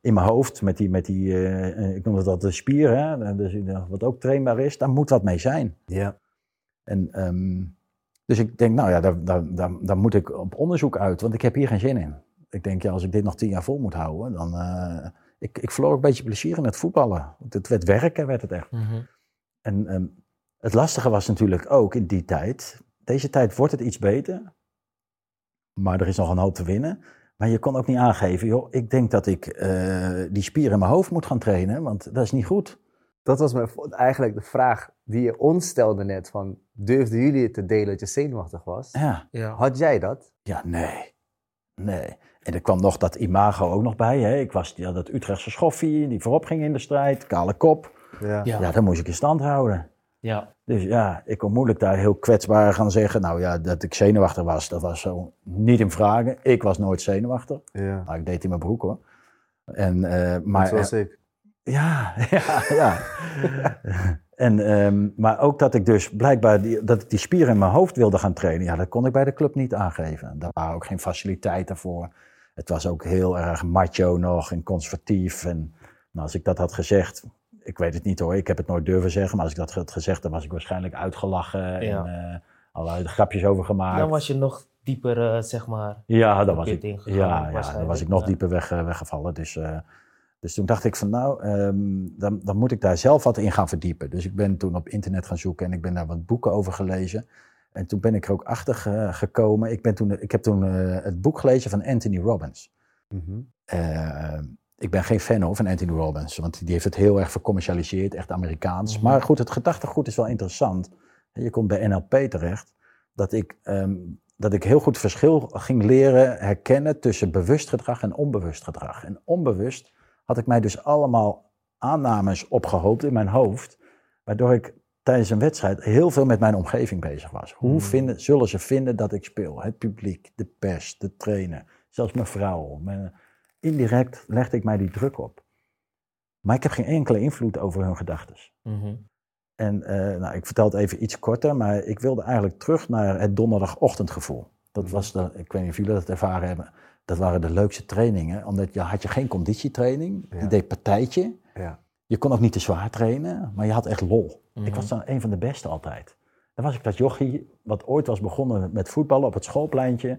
in mijn hoofd, met die, met die eh, eh, ik noem het altijd de spier, hè, dus, eh, wat ook trainbaar is, daar moet wat mee zijn. Ja. En, ehm, dus ik denk, nou ja, daar, daar, daar, daar moet ik op onderzoek uit, want ik heb hier geen zin in. Ik denk, ja, als ik dit nog tien jaar vol moet houden, dan... ik, ik verloor ook een beetje plezier in het voetballen. Het werd werken, werd het echt. Mhm. En ehm, het lastige was natuurlijk ook in die tijd. Deze tijd wordt het iets beter. Maar er is nog een hoop te winnen. Maar je kon ook niet aangeven, joh, ik denk dat ik eh, die spier in mijn hoofd moet gaan trainen, want dat is niet goed. Dat was mijn, eigenlijk de vraag die je ons stelde net. Van, durfden jullie het te delen dat je zenuwachtig was? Ja, Ja. Had jij dat? ja nee. Nee. En er kwam nog dat imago ook nog bij. Hè. Ik was ja, dat Utrechtse schoffie, die voorop ging in de strijd, kale kop. Ja. Ja. Ja, dat moest ik in stand houden. Ja. Dus ja, ik kon moeilijk daar heel kwetsbaar gaan zeggen. Nou ja, dat ik zenuwachtig was, dat was zo niet in vragen. Ik was nooit zenuwachtig. ja. Nou, ik deed in mijn broek hoor. En, eh, maar, Zoals ik. ja, (laughs) ja, ja. en, ehm, maar ook dat ik dus blijkbaar die, dat ik die spieren in mijn hoofd wilde gaan trainen. Ja, dat kon ik bij de club niet aangeven. Daar waren ook geen faciliteiten voor. Het was ook heel erg macho nog en conservatief. En nou, als ik dat had gezegd, ik weet het niet hoor, ik heb het nooit durven zeggen. Maar als ik dat had gezegd, dan was ik waarschijnlijk uitgelachen Ja. en eh, allerlei grapjes over gemaakt. Dan was je nog dieper, eh, zeg maar. Ja, dan was ik, ingegaan, ja, ja, dan was ik nog dieper weg, eh, weggevallen. Dus, dus toen dacht ik van nou, ehm, dan, dan moet ik daar zelf wat in gaan verdiepen. Dus ik ben toen op internet gaan zoeken en ik ben daar wat boeken over gelezen. En toen ben ik er ook achter ge- gekomen. Ik, ben toen, ik heb toen het boek gelezen van Anthony Robbins. Mhm. Eh, ik ben geen fan hoor, van Anthony Robbins, want die heeft het heel erg vercommercialiseerd, echt Amerikaans. Mhm. Maar goed, het gedachtegoed is wel interessant. Je komt bij NLP terecht, dat ik, ehm, dat ik heel goed verschil ging leren herkennen tussen bewust gedrag en onbewust gedrag. En onbewust had ik mij dus allemaal aannames opgehoopt in mijn hoofd, waardoor ik tijdens een wedstrijd heel veel met mijn omgeving bezig was. Hoe Mhm. vinden, zullen ze vinden dat ik speel? Het publiek, de pers, de trainer, zelfs mijn vrouw. Mijn, indirect legde ik mij die druk op. Maar ik heb geen enkele invloed over hun gedachten. Mhm. En eh, nou, ik vertel het even iets korter, maar ik wilde eigenlijk terug naar het donderdagochtendgevoel. Dat was de, ik weet niet of jullie dat ervaren hebben, dat waren de leukste trainingen. Omdat je had je geen conditietraining, Ja. je deed partijtje. Ja. Je kon ook niet te zwaar trainen, maar je had echt lol. Mhm. Ik was dan een van de beste altijd. Dan was ik dat jochie, wat ooit was begonnen met voetballen op het schoolpleintje,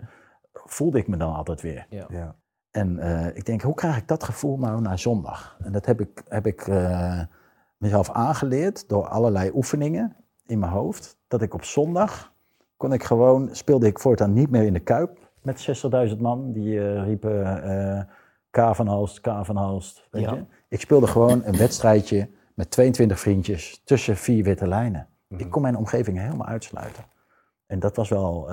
voelde ik me dan altijd weer. Ja. En eh, ik denk, hoe krijg ik dat gevoel nou naar zondag? En dat heb ik, heb ik eh, mezelf aangeleerd door allerlei oefeningen in mijn hoofd. Dat ik op zondag kon ik gewoon, speelde ik voortaan niet meer in de Kuip met 60.000 man. Die eh, riepen K van Halst, K van Halst. Weet Ja. je? Ik speelde gewoon een wedstrijdje met 22 vriendjes tussen vier witte lijnen. Ik kon mijn omgeving helemaal uitsluiten. En dat was wel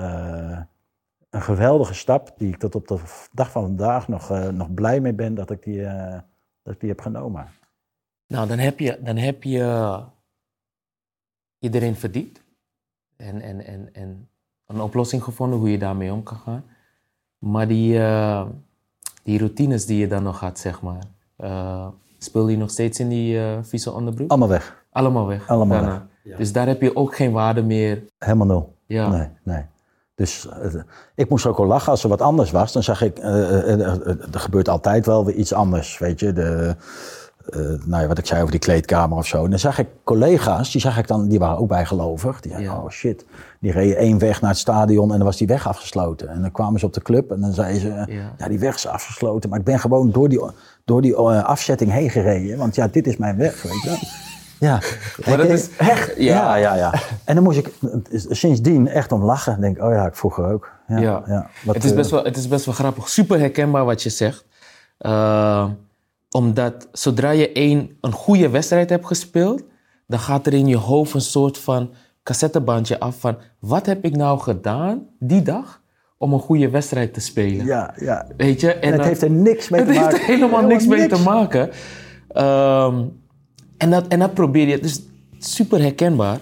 een geweldige stap die ik tot op de dag van vandaag nog, eh, nog blij mee ben dat ik die, eh, dat ik die heb genomen. Nou, dan heb je, dan heb je erin verdiept. En, en, en, en een oplossing gevonden hoe je daarmee om kan gaan. Maar die, eh, die routines die je dan nog had, zeg maar. Uh, speel je nog steeds in die uh, vieze onderbroek? Allemaal weg. Allemaal weg. Allemaal daarna. Dus daar heb je ook geen waarde meer. Helemaal nul. Ja. Nee, nee. Dus uh, ik moest ook wel lachen als er wat anders was. Dan zag ik, er gebeurt altijd wel weer iets anders, weet je. De, nou ja, wat ik zei over die kleedkamer of zo. En dan zag ik collega's, die zag ik dan, die waren ook bijgelovig. Die zeiden, Ja. oh shit, die reden één weg naar het stadion en dan was die weg afgesloten. En dan kwamen ze op de club en dan zeiden ze, ja, Ja. die weg is afgesloten. Maar ik ben gewoon door die, door die eh, afzetting heen gereden. Want ja, dit is mijn weg, weet je. Ja, Maar dat is echt... ja, ja, ja. En dan moest ik sindsdien echt om lachen. Ik Denk, oh ja, ik vroeger ook. Ja, Ja. ja. Wat, het, is eh, best wel, het is best wel grappig. Super herkenbaar wat je zegt. Uh, omdat zodra je één, een goede wedstrijd hebt gespeeld, dan gaat er in je hoofd een soort van cassettebandje af van wat heb ik nou gedaan die dag om een goede wedstrijd te spelen. Ja, ja. Weet je? En het dan- heeft er niks mee het te heeft maken. er helemaal niks mee te maken. Ehm, en, dat, en dat probeer je. Het is super herkenbaar.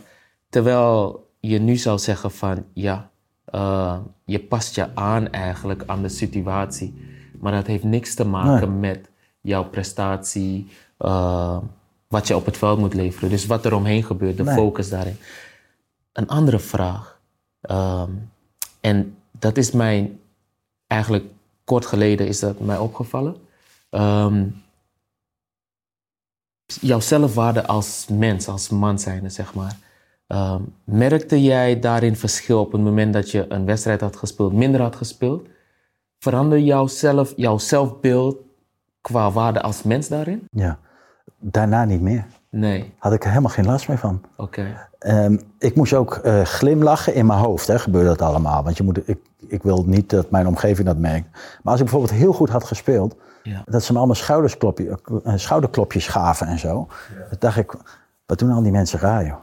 Terwijl je nu zou zeggen van ja, eh, je past je aan eigenlijk aan de situatie. Maar dat heeft niks te maken met jouw prestatie, eh, wat je op het veld moet leveren. Dus wat er omheen gebeurt, de Nee. focus daarin. Een andere vraag. Ehm, en dat is mij eigenlijk kort geleden is dat mij opgevallen. Ehm, jouw zelfwaarde als mens, als man zijnde, zeg maar. Ehm, merkte jij daarin verschil op het moment dat je een wedstrijd had gespeeld, minder had gespeeld? Verander jouw, zelf, jouw zelfbeeld qua waarde als mens daarin? Ja. Daarna niet meer. Nee, Had ik er helemaal geen last meer van. oké. Ehm, ik moest ook eh, glimlachen in mijn hoofd, hè, gebeurde dat allemaal. Want je moet, ik, ik wil niet dat mijn omgeving dat merkt. Maar als ik bijvoorbeeld heel goed had gespeeld, Ja. dat ze me allemaal schoudersklopje, eh, schouderklopjes gaven en zo. Dan dacht ik, wat doen al die mensen raar, joh?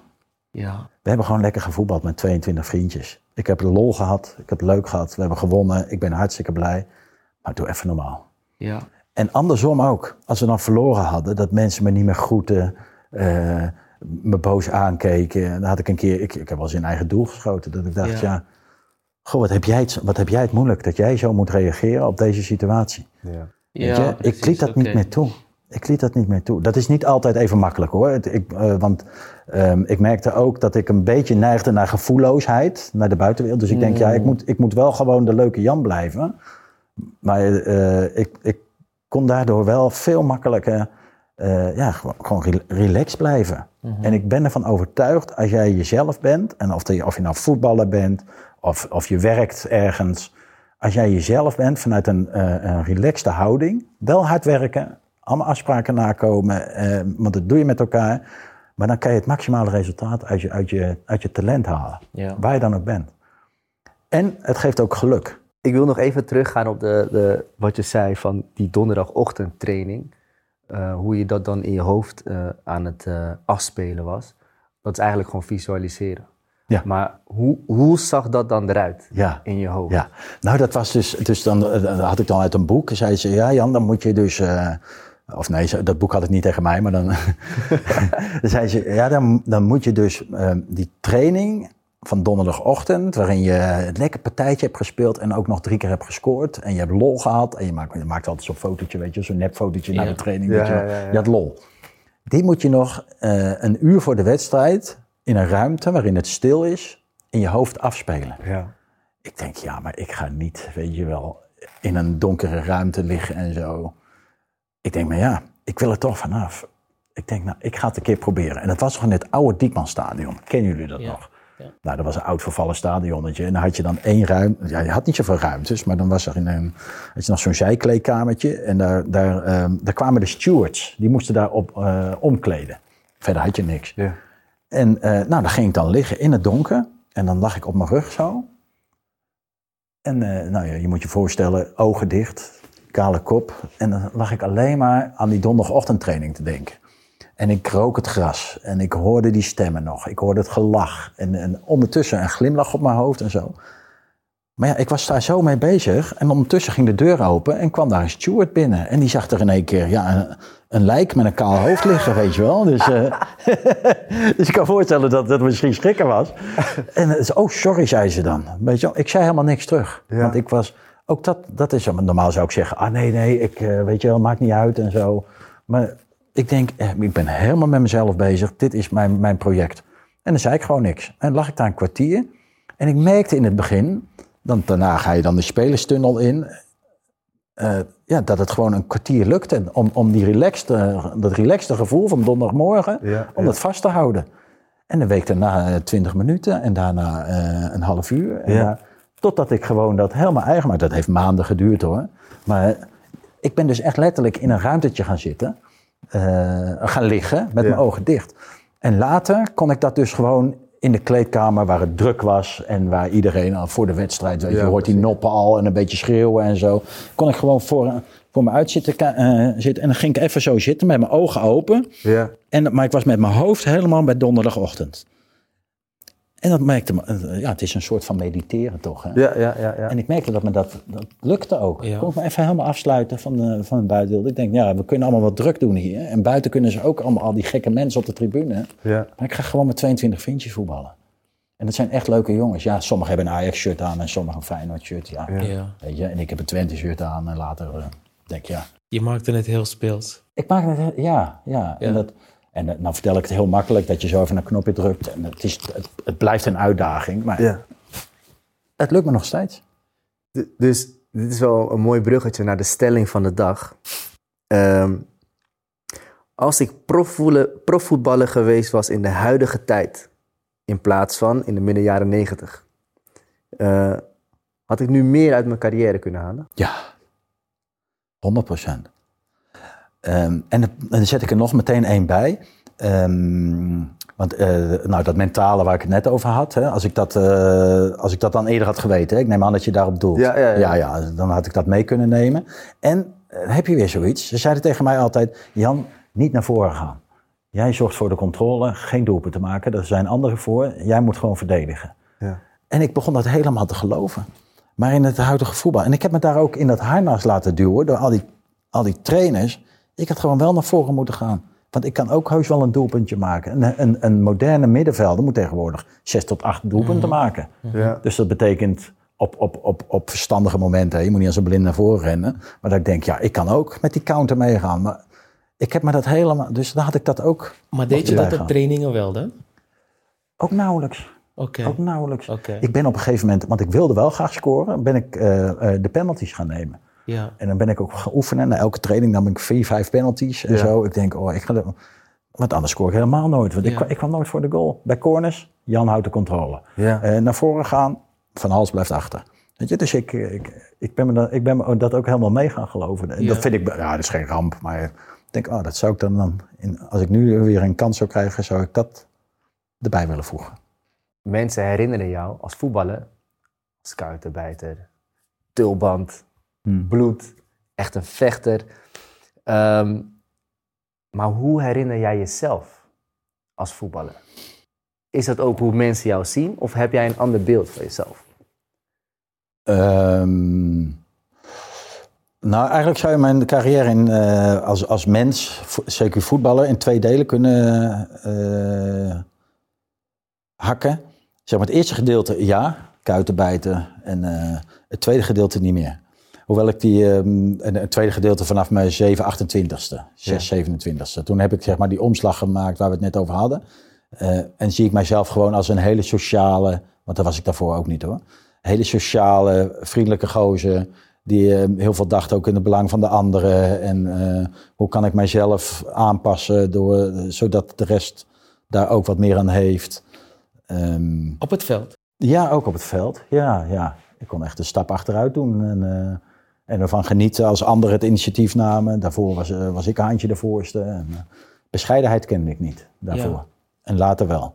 Ja, We hebben gewoon lekker gevoetbald met 22 vriendjes. Ik heb lol gehad, ik heb het leuk gehad, we hebben gewonnen, ik ben hartstikke blij. Maar doe even normaal. ja, En andersom ook, als we dan verloren hadden, dat mensen me niet meer groeten, eh, me boos aankeken. Dan had ik een keer, ik, ik heb wel eens in eigen doel geschoten, dat ik dacht, Ja. ja, goh, wat heb, jij het, wat heb jij het moeilijk dat jij zo moet reageren op deze situatie. Ja. Ja. ik liet dat niet meer toe. Ik liet dat niet meer toe. Dat is niet altijd even makkelijk hoor. Ik, eh, want ehm, ik merkte ook dat ik een beetje neigde naar gevoelloosheid, naar de buitenwereld. Dus ik denk, ja, Mm. ik moet, ik moet wel gewoon de leuke Jan blijven. Maar eh, ik, ik kon daardoor wel veel makkelijker eh, ja, gewoon, gewoon rel- relaxed blijven. Mhm. En ik ben ervan overtuigd, als jij jezelf bent, en of, de, of je nou voetballer bent, of, of je werkt ergens, als jij jezelf bent vanuit een, eh een relaxte houding, wel hard werken, allemaal afspraken nakomen, eh, want dat doe je met elkaar, maar dan kan je het maximale resultaat uit je, uit je, uit je talent halen, Ja. waar je dan ook bent. En het geeft ook geluk. Ik wil nog even teruggaan op de, de, wat je zei van die donderdagochtendtraining. Eh, hoe je dat dan in je hoofd eh, aan het afspelen was. Dat is eigenlijk gewoon visualiseren. Ja. Maar hoe, hoe zag dat dan eruit Ja. in je hoofd? Ja, nou dat was dus, dus dan eh, dat had ik dan uit een boek. Zei ze, ja Jan, dan moet je dus, eh, of nee, dat boek had ik niet tegen mij, maar dan, dan (laughs) (laughs) zei ze, ja dan, dan moet je dus eh, die training van donderdagochtend, waarin je een lekker partijtje hebt gespeeld en ook nog drie keer hebt gescoord en je hebt lol gehad en je maakt, je maakt altijd zo'n fotootje, weet je, zo'n nepfotootje na Ja. de training, Ja, weet je, ja, je had lol. Die moet je nog eh, een uur voor de wedstrijd in een ruimte waarin het stil is, in je hoofd afspelen. Ja. Ik denk, ja, maar ik ga niet, weet je wel, in een donkere ruimte liggen en zo. Ik denk, maar ja, ik wil er toch vanaf. Ik denk, nou, ik ga het een keer proberen. En dat was nog in het oude Diekmanstadion. Kennen jullie dat Ja, nog? ja. Nou, dat was een oud vervallen stadionnetje. En dan had je dan één ruimte. Ja, je had niet zoveel ruimtes, maar dan was er in een, had je nog zo'n zijkleedkamertje. En daar, daar, ehm, daar kwamen de stewards. Die moesten daar op eh, omkleden. Verder had je niks. Ja. En eh, nou, dan ging ik dan liggen in het donker. En dan lag ik op mijn rug zo. En eh, nou ja, je moet je voorstellen, ogen dicht, kale kop. En dan lag ik alleen maar aan die donderdagochtendtraining te denken. En ik rook het gras en ik hoorde die stemmen nog. Ik hoorde het gelach en, en ondertussen een glimlach op mijn hoofd en zo. Maar ja, ik was daar zo mee bezig. En ondertussen ging de deur open en kwam daar een steward binnen. En die zag er in één keer ja, een lijk met een kaal hoofd liggen, weet je wel. Dus, eh, (laughs) dus ik kan voorstellen dat dat misschien schrikken was. En het is, oh, sorry, zei ze dan. Weet je wel, ik zei helemaal niks terug. Ja. Want ik was ook dat, dat is, normaal zou ik zeggen, ah nee, nee, ik, eh, weet je wel, maakt niet uit en zo. Maar ik denk, eh, ik ben helemaal met mezelf bezig, dit is mijn, mijn project. En dan zei ik gewoon niks. En lag ik daar een kwartier. En ik merkte in het begin, dan, daarna ga je dan de spelerstunnel in, eh, ja, dat het gewoon een kwartier lukte om, om die relaxed, dat relaxte gevoel van donderdagmorgen, Ja, om ja. dat vast te houden. En de week daarna eh, 20 minuten en daarna eh, een half uur. En Ja. daar- totdat ik gewoon dat helemaal eigen maak. Dat heeft maanden geduurd hoor. Maar ik ben dus echt letterlijk in een ruimtetje gaan zitten. gaan liggen met mijn ogen dicht. En later kon ik dat dus gewoon in de kleedkamer waar het druk was. En waar iedereen al voor de wedstrijd, weet je, Ja, hoort die noppen al en een beetje schreeuwen en zo. Kon ik gewoon voor, voor me uit zitten, eh, zitten. En dan ging ik even zo zitten met mijn ogen open. Ja. En, maar ik was met mijn hoofd helemaal bij donderdagochtend. En dat merkte me, eh, ja, het is een soort van mediteren toch. Hè? Ja, ja, ja, ja. En ik merkte dat me dat, dat lukte ook. Ja. Ik kon me even helemaal afsluiten van, de, van het buitenbeeld. Ik denk, ja, we kunnen allemaal wat druk doen hier. En buiten kunnen ze ook allemaal al die gekke mensen op de tribune. ja. Maar ik ga gewoon met 22 vriendjes voetballen. En dat zijn echt leuke jongens. Ja, sommigen hebben een Ajax-shirt aan en sommigen een Feyenoord-shirt. Ja. Ja. Ja. Weet je, en ik heb een Twente-shirt aan en later eh, denk ik, ja, Je maakte het heel speels. ik maak het, heel- ja, ja. En, Ja. dat, en eh, nou vertel ik het heel makkelijk dat je zo even een knopje drukt. En het, is, het, het blijft een uitdaging, maar ja. het lukt me nog steeds. D- Dus dit is wel een mooi bruggetje naar de stelling van de dag. Ehm, als ik profvoetballer geweest was in de huidige tijd, in plaats van in de midden jaren negentig, eh, had ik nu meer uit mijn carrière kunnen halen? Ja, 100 procent. Ehm, en, en dan zet ik er nog meteen één bij. Ehm, want eh, nou, dat mentale waar ik het net over had, hè, als, ik dat, eh, als ik dat dan eerder had geweten, hè, ik neem aan dat je daarop doelt. Ja, ja, ja. ja, ja, dan had ik dat mee kunnen nemen. En eh, heb je weer zoiets. Ze zeiden tegen mij altijd, Jan, niet naar voren gaan. Jij zorgt voor de controle, geen doelpunt te maken. Daar zijn anderen voor. Jij moet gewoon verdedigen. Ja. En ik begon dat helemaal te geloven. Maar in het huidige voetbal. En ik heb me daar ook in dat harnas laten duwen door al die, al die trainers. Ik had gewoon wel naar voren moeten gaan. Want ik kan ook heus wel een doelpuntje maken. Een, een, een moderne middenvelder moet tegenwoordig zes tot acht doelpunten maken. Ja. Dus dat betekent op, op, op, op verstandige momenten. hè, Je moet niet als een blind naar voren rennen. Maar dat ik denk, ja, ik kan ook met die counter meegaan. Maar ik heb me dat helemaal... Dus dan had ik dat ook, Maar deed je dat op trainingen wel dan? ook nauwelijks. Oké. Ook nauwelijks. Oké. Ik ben op een gegeven moment, want ik wilde wel graag scoren, ben ik eh, eh, de penalties gaan nemen. Ja. En dan ben ik ook gaan oefenen. Na elke training nam ik vier, vijf penalties en Ja. zo. Ik denk, oh, ik ga dat... Want anders scoor ik helemaal nooit. Want ik, kwam- ik kwam nooit voor de goal. Bij corners, Jan houdt de controle. Ja. Eh, naar voren gaan, Van Hals blijft achter. Weet je, dus ik, ik, ik ben me dat, ik ben me dat ook helemaal mee gaan geloven. En dat vind ik, ja, dat is geen ramp. Maar ik denk, oh, dat zou ik dan, dan in, als ik nu weer een kans zou krijgen, zou ik dat erbij willen voegen. Mensen herinneren jou als voetballer, als kuitenbijter, tulband, Hmm. bloed, echt een vechter. Ehm, maar hoe herinner jij jezelf als voetballer? Is dat ook hoe mensen jou zien of heb jij een ander beeld van jezelf? Ehm, nou, eigenlijk zou je mijn carrière in, eh, als, als mens, zeker voetballer, in twee delen kunnen eh, hakken. Zeg maar het eerste gedeelte ja, kuiten bijten. En eh, het tweede gedeelte niet meer. Hoewel ik die, ehm, en het tweede gedeelte vanaf mijn 7, 28ste, 6, 27ste. Toen heb ik zeg maar die omslag gemaakt waar we het net over hadden. Eh, en zie ik mijzelf gewoon als een hele sociale, want dat was ik daarvoor ook niet hoor. Hele sociale, vriendelijke gozer. Die eh, heel veel dacht ook in het belang van de anderen. En eh, hoe kan ik mijzelf aanpassen door, zodat de rest daar ook wat meer aan heeft. Ehm, Op het veld. ja, ook op het veld. Ja, ja. Ik kon echt een stap achteruit doen. En, eh, en ervan genieten als anderen het initiatief namen. Daarvoor was, eh, was ik een handje de voorste. En, eh, bescheidenheid kende ik niet daarvoor. Ja. En later wel.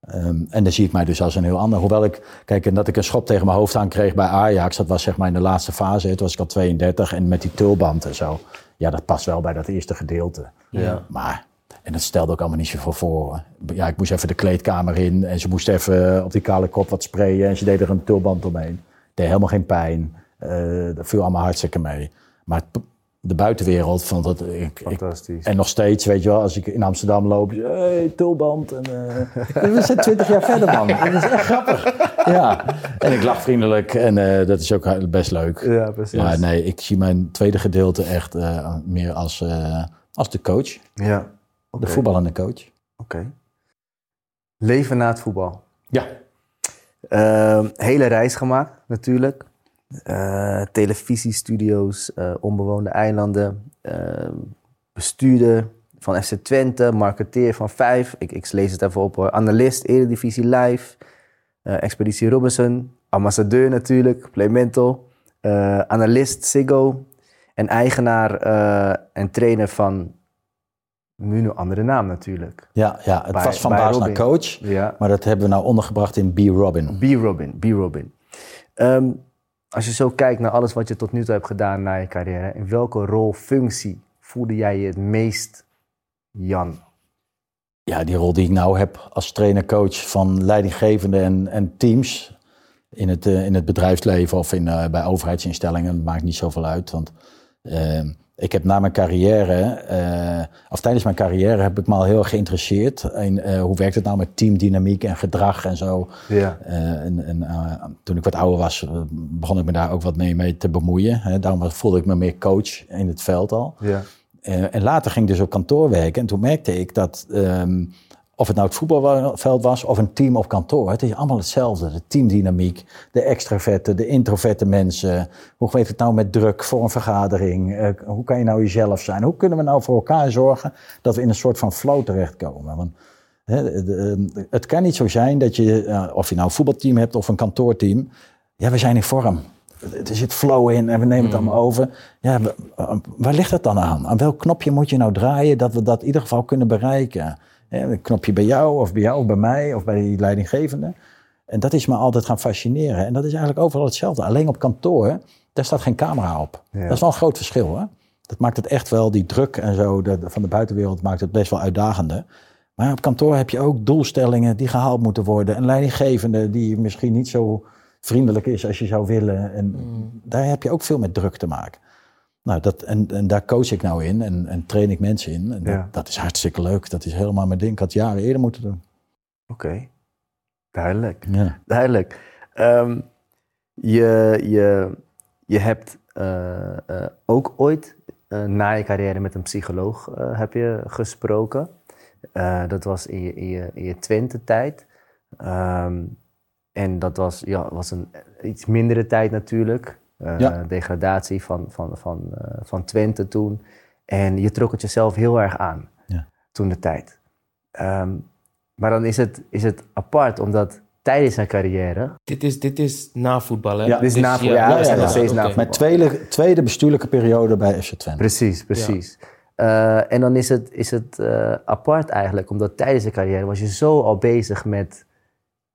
Ehm, en dan zie ik mij dus als een heel ander. Hoewel ik, kijk, en dat ik een schop tegen mijn hoofd aan kreeg bij Ajax. Dat was zeg maar in de laatste fase. Toen was ik al 32 en met die tulband en zo. Ja, dat past wel bij dat eerste gedeelte. Ja. Maar, en dat stelde ook allemaal niet zoveel voor. Ja, ik moest even de kleedkamer in en ze moest even op die kale kop wat sprayen en ze deed er een tulband omheen. Deed helemaal geen pijn. Eh dat viel allemaal hartstikke mee. Maar het, de buitenwereld vond dat... Ik, ik, Fantastisch. en nog steeds, weet je wel, als ik in Amsterdam loop, hey, tulband. En, eh, (laughs) we zijn twintig jaar verder, man. (laughs) Dat is echt grappig. Ja, en ik lach vriendelijk en eh, dat is ook best leuk. ja, precies. Maar nee, ik zie mijn tweede gedeelte echt meer als, als de coach. Ja. De voetballende coach. Oké. Leven na het voetbal. Ja. Ehm, hele reis gemaakt, natuurlijk. Eh, televisiestudio's, eh, onbewoonde eilanden, ehm, bestuurder van FC Twente, marketeer van Vijf. Ik, ik lees het even op hoor. Analist, Eredivisie Live, eh, Expeditie Robinson, ambassadeur natuurlijk, Playmental, eh analist Siggo en eigenaar eh, en trainer van nu een andere naam natuurlijk. Ja, ja, het Bij- was van baas naar coach. Ja. Maar dat hebben we nou ondergebracht in B. Robin. B. Robin, B. Robin. Ehm, als je zo kijkt naar alles wat je tot nu toe hebt gedaan na je carrière, in welke rol, functie voelde jij je het meest Jan? Ja, die rol die ik nou heb als trainer-coach van leidinggevende en, en teams in het, eh, in het bedrijfsleven of in, eh, bij overheidsinstellingen, maakt niet zoveel uit. Want eh, ik heb na mijn carrière, eh, of tijdens mijn carrière, heb ik me al heel erg geïnteresseerd in eh, hoe werkt het nou met teamdynamiek en gedrag en zo. Ja. Eh, en, en, toen ik wat ouder was, begon ik me daar ook wat mee, mee te bemoeien. Hè. Daarom voelde ik me meer coach in het veld al. Ja. En later ging ik dus op kantoor werken. En toen merkte ik dat, ehm, of het nou het voetbalveld was of een team op kantoor, het is allemaal hetzelfde. De teamdynamiek, de extraverte, de introverte mensen. Hoe gaat het nou met druk voor een vergadering? Eh, hoe kan je nou jezelf zijn? Hoe kunnen we nou voor elkaar zorgen dat we in een soort van flow terechtkomen? Want hè, de- de- het kan niet zo zijn dat je, eh, of je nou een voetbalteam hebt of een kantoorteam, ja, we zijn in vorm. Er zit flow in en we nemen het allemaal over. Ja, wa- wa- waar ligt dat dan aan? Aan welk knopje moet je nou draaien dat we dat in ieder geval kunnen bereiken? Een knopje bij jou of bij jou of bij mij of bij die leidinggevende. En dat is me altijd gaan fascineren. En dat is eigenlijk overal hetzelfde. Alleen op kantoor, daar staat geen camera op. Ja. Dat is wel een groot verschil. Hè? Dat maakt het echt wel, die druk en zo de- van de buitenwereld maakt het best wel uitdagender. Maar op kantoor heb je ook doelstellingen die gehaald moeten worden. Een leidinggevende die misschien niet zo vriendelijk is als je zou willen. En daar heb je ook veel met druk te maken. Nou, dat, en, en daar coach ik nou in en, en train ik mensen in. En dat, Ja. dat is hartstikke leuk. Dat is helemaal mijn ding. Ik had het jaren eerder moeten doen. Oké. Duidelijk. Ja. Duidelijk. Ehm, je, je, je hebt eh, eh, ook ooit eh, na je carrière met een psycholoog heb je gesproken. Dat was in je, in je, in je Twente-tijd. Ehm, en dat was, ja, was een iets mindere tijd natuurlijk. Eh, Ja. Degradatie van, van, van, eh, van Twente toen. En je trok het jezelf heel erg aan Ja. toen de tijd. Ehm, maar dan is het, is het apart, omdat tijdens zijn carrière... Dit is, dit is na voetbal, hè? Ja, dit is Dus na voetbal, ja, we zijn nog steeds na oké. voetbal. Mijn tweede, tweede bestuurlijke periode bij FC Twente. Precies, precies. Eh, en dan is het, is het eh, apart eigenlijk, omdat tijdens de carrière was je zo al bezig met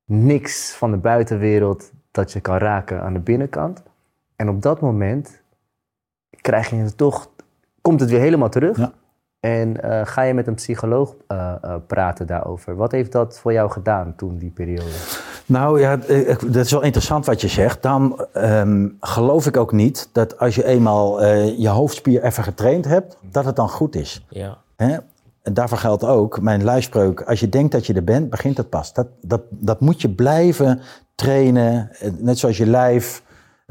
niks van de buitenwereld dat je kan raken aan de binnenkant. En op dat moment krijg je het toch, komt het weer helemaal terug. Ja. En eh, ga je met een psycholoog eh, eh, praten daarover. Wat heeft dat voor jou gedaan toen, die periode? Nou ja, ik- dat is wel interessant wat je zegt. Dan ehm, geloof ik ook niet dat als je eenmaal eh, je hoofdspier even getraind hebt, dat het dan goed is. Ja. Hè? En daarvoor geldt ook mijn lijfspreuk. Als je denkt dat je er bent, begint het pas. Dat, dat, dat moet je blijven trainen. Net zoals je lijf.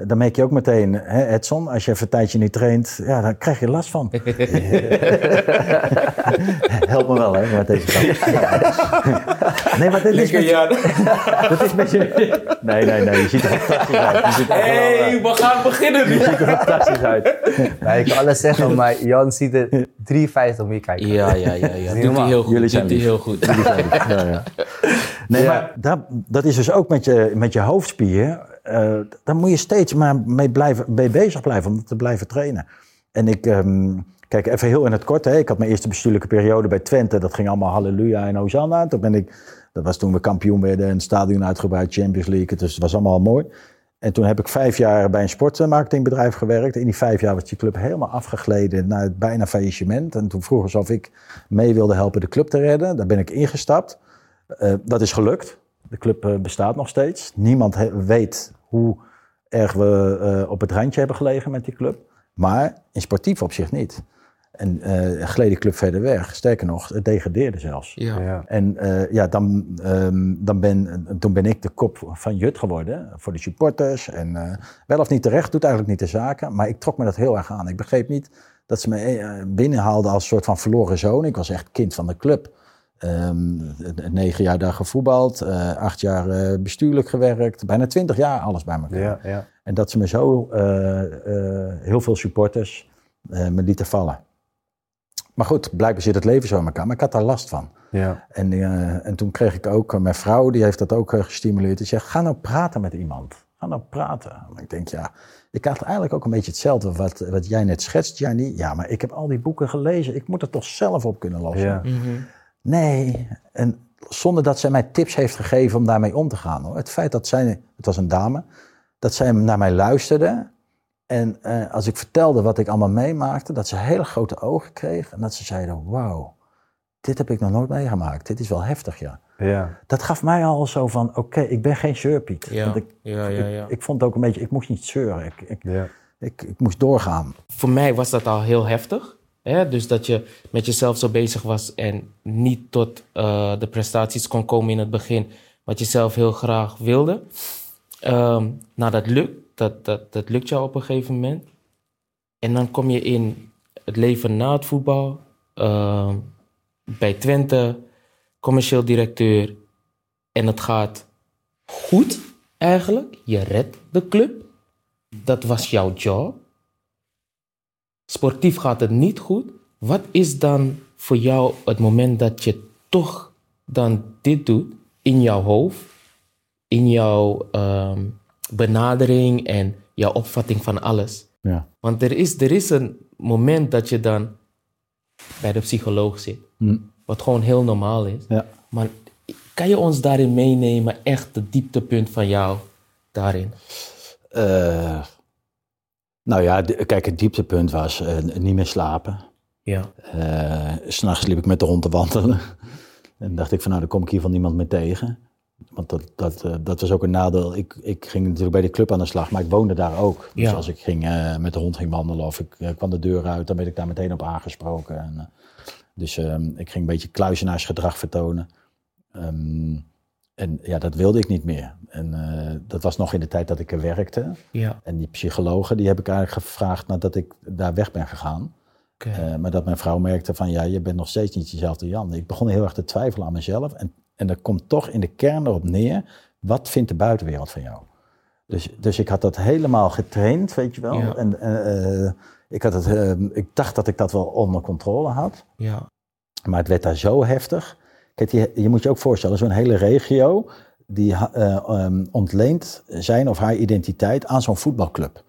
Dan merk je ook meteen, hè, Edson, als je even een tijdje niet traint, ja, dan krijg je last van. (laughs) Help me wel, hè, met deze kant. Nee, maar dit is, met, (laughs) dat is met je... Nee, nee, nee, je ziet er fantastisch uit. Eh, hey, we gaan beginnen nu. je ziet er fantastisch uit. Ik kan alles zeggen, maar Jan ziet er 53 meer kijken. Ja, ja, ja. ja. Doet hij heel goed. Jullie zijn Doet hij lief. heel goed. Ja, ja. Nee, Ja. maar dat, dat is dus ook met je, met je hoofdspier. Eh daar moet je steeds maar mee, blijven, mee bezig blijven om te blijven trainen. En ik, ehm, kijk even heel in het kort. Hè. Ik had mijn eerste bestuurlijke periode bij Twente. Dat ging allemaal halleluja en hosanna. Toen ben ik, dat was toen we kampioen werden en stadion uitgebreid, Champions League. Dus het was allemaal mooi. En toen heb ik vijf jaar bij een sportmarketingbedrijf gewerkt. In die vijf jaar was die club helemaal afgegleden naar het bijna faillissement. En toen vroegen ze of ik mee wilde helpen de club te redden. Daar ben ik ingestapt. Eh, dat is gelukt. De club eh, bestaat nog steeds. Niemand weet hoe erg we eh, op het randje hebben gelegen met die club. Maar in sportief opzicht niet. En eh gleden de club verder weg. Sterker nog, het degradeerde zelfs. Ja. Ja. En eh, ja, dan, ehm, dan ben, toen ben ik de kop van Jut geworden voor de supporters. En eh, wel of niet terecht, doet eigenlijk niet de zaken. Maar ik trok me dat heel erg aan. Ik begreep niet dat ze me eh, binnenhaalden als soort van verloren zoon. Ik was echt kind van de club. Ehm, negen jaar daar gevoetbald, eh, acht jaar eh, bestuurlijk gewerkt, bijna twintig jaar alles bij elkaar. Ja, ja. En dat ze me zo, eh, eh, heel veel supporters, eh, me lieten vallen. Maar goed, blijkbaar zit het leven zo in elkaar. Maar ik had daar last van. ja. En, eh, en toen kreeg ik ook, mijn vrouw, die heeft dat ook gestimuleerd. Die zegt, ga nou praten met iemand. Ga nou praten. Maar ik denk, ja, ik had eigenlijk ook een beetje hetzelfde wat, wat jij net schetst, Jannie. Ja, maar ik heb al die boeken gelezen. Ik moet er toch zelf op kunnen lossen. Ja. Mhm. Nee, en zonder dat zij mij tips heeft gegeven om daarmee om te gaan. Hoor. Het feit dat zij, het was een dame, dat zij naar mij luisterde. En eh, als ik vertelde wat ik allemaal meemaakte, dat ze hele grote ogen kreeg. En dat ze zeiden, wauw, dit heb ik nog nooit meegemaakt. Dit is wel heftig, ja. Ja. Dat gaf mij al zo van, oké, ik ben geen zeurpiet. Ja. Want ik, Ja, ja, ja. Ik, ik vond ook een beetje, ik moest niet zeuren. Ik, ik, Ja. ik, ik moest doorgaan. Voor mij was dat al heel heftig. Dus dat je met jezelf zo bezig was en niet tot eh, de prestaties kon komen in het begin, wat je zelf heel graag wilde. Ehm, nou, dat lukt. Dat, dat, dat lukt jou op een gegeven moment. En dan kom je in het leven na het voetbal. Ehm, bij Twente, commercieel directeur. En het gaat goed eigenlijk. Je redt de club. Dat was jouw job. Sportief gaat het niet goed. Wat is dan voor jou het moment dat je toch dan dit doet in jouw hoofd, in jouw ehm, benadering en jouw opvatting van alles? Ja. Want er is, er is een moment dat je dan bij de psycholoog zit, Hm. wat gewoon heel normaal is. Ja. Maar kan je ons daarin meenemen, echt het dieptepunt van jou daarin? Eh, nou ja, kijk, het dieptepunt was eh, niet meer slapen. Ja. S S'nachts liep ik met de hond te wandelen. (laughs) En dacht ik van nou, dan kom ik hier van niemand meer tegen. Want dat, dat, eh, dat was ook een nadeel. Ik, ik ging natuurlijk bij de club aan de slag, maar ik woonde daar ook. Dus Ja. als ik ging, met de hond ging wandelen of ik kwam de deur uit, dan werd ik daar meteen op aangesproken. En, dus ehm, ik ging een beetje kluizenaarsgedrag vertonen. Ehm, en ja, dat wilde ik niet meer. En eh, dat was nog in de tijd dat ik er werkte. Ja. En die psychologen, die heb ik eigenlijk gevraagd nadat ik daar weg ben gegaan. Eh, maar dat mijn vrouw merkte van, ja, je bent nog steeds niet jezelfde Jan. Ik begon heel erg te twijfelen aan mezelf. En, en dat komt toch in de kern erop neer, wat vindt de buitenwereld van jou? Dus, dus ik had dat helemaal getraind, weet je wel. Ja. En eh, ik, had het, ik dacht dat ik dat wel onder controle had. ja. Maar het werd daar zo heftig. Kijk, je, je moet je ook voorstellen, zo'n hele regio... die eh, ehm, ontleent zijn of haar identiteit aan zo'n voetbalclub.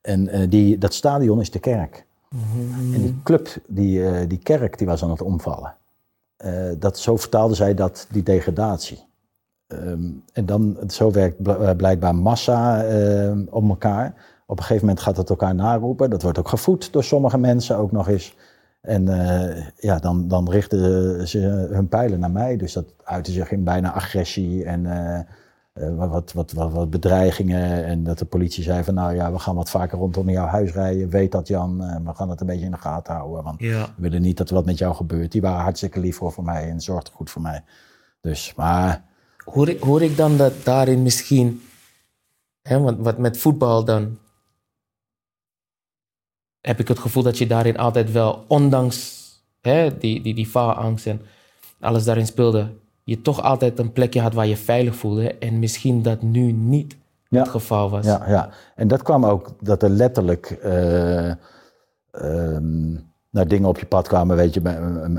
En eh, die, dat stadion is de kerk. En die club, die, eh, die kerk, die was aan het omvallen. Dat, zo vertaalden zij dat, die degradatie. Ehm, en dan, zo werkt bl- blijkbaar massa eh, op elkaar. Op een gegeven moment gaat het elkaar naroepen. Dat wordt ook gevoed door sommige mensen ook nog eens. En eh, ja, dan, dan richten ze hun pijlen naar mij. Dus dat uitte zich in bijna agressie en eh, eh, wat, wat, wat, wat bedreigingen. En dat de politie zei van nou ja, we gaan wat vaker rondom jouw huis rijden. Weet dat Jan, Eh, we gaan het een beetje in de gaten houden. Want Ja. we willen niet dat er wat met jou gebeurt. Die waren hartstikke lief voor, voor mij en zorgden goed voor mij. Dus, maar Hoor ik, hoor ik dan dat daarin misschien, hè, want wat met voetbal dan, heb ik het gevoel dat je daarin altijd wel, ondanks hè, die, die, die faalangst en alles daarin speelde, je toch altijd een plekje had waar je veilig voelde en misschien dat nu niet Ja. het geval was. Ja, ja. En dat kwam ook dat er letterlijk eh, ehm, nou, dingen op je pad kwamen. Weet je,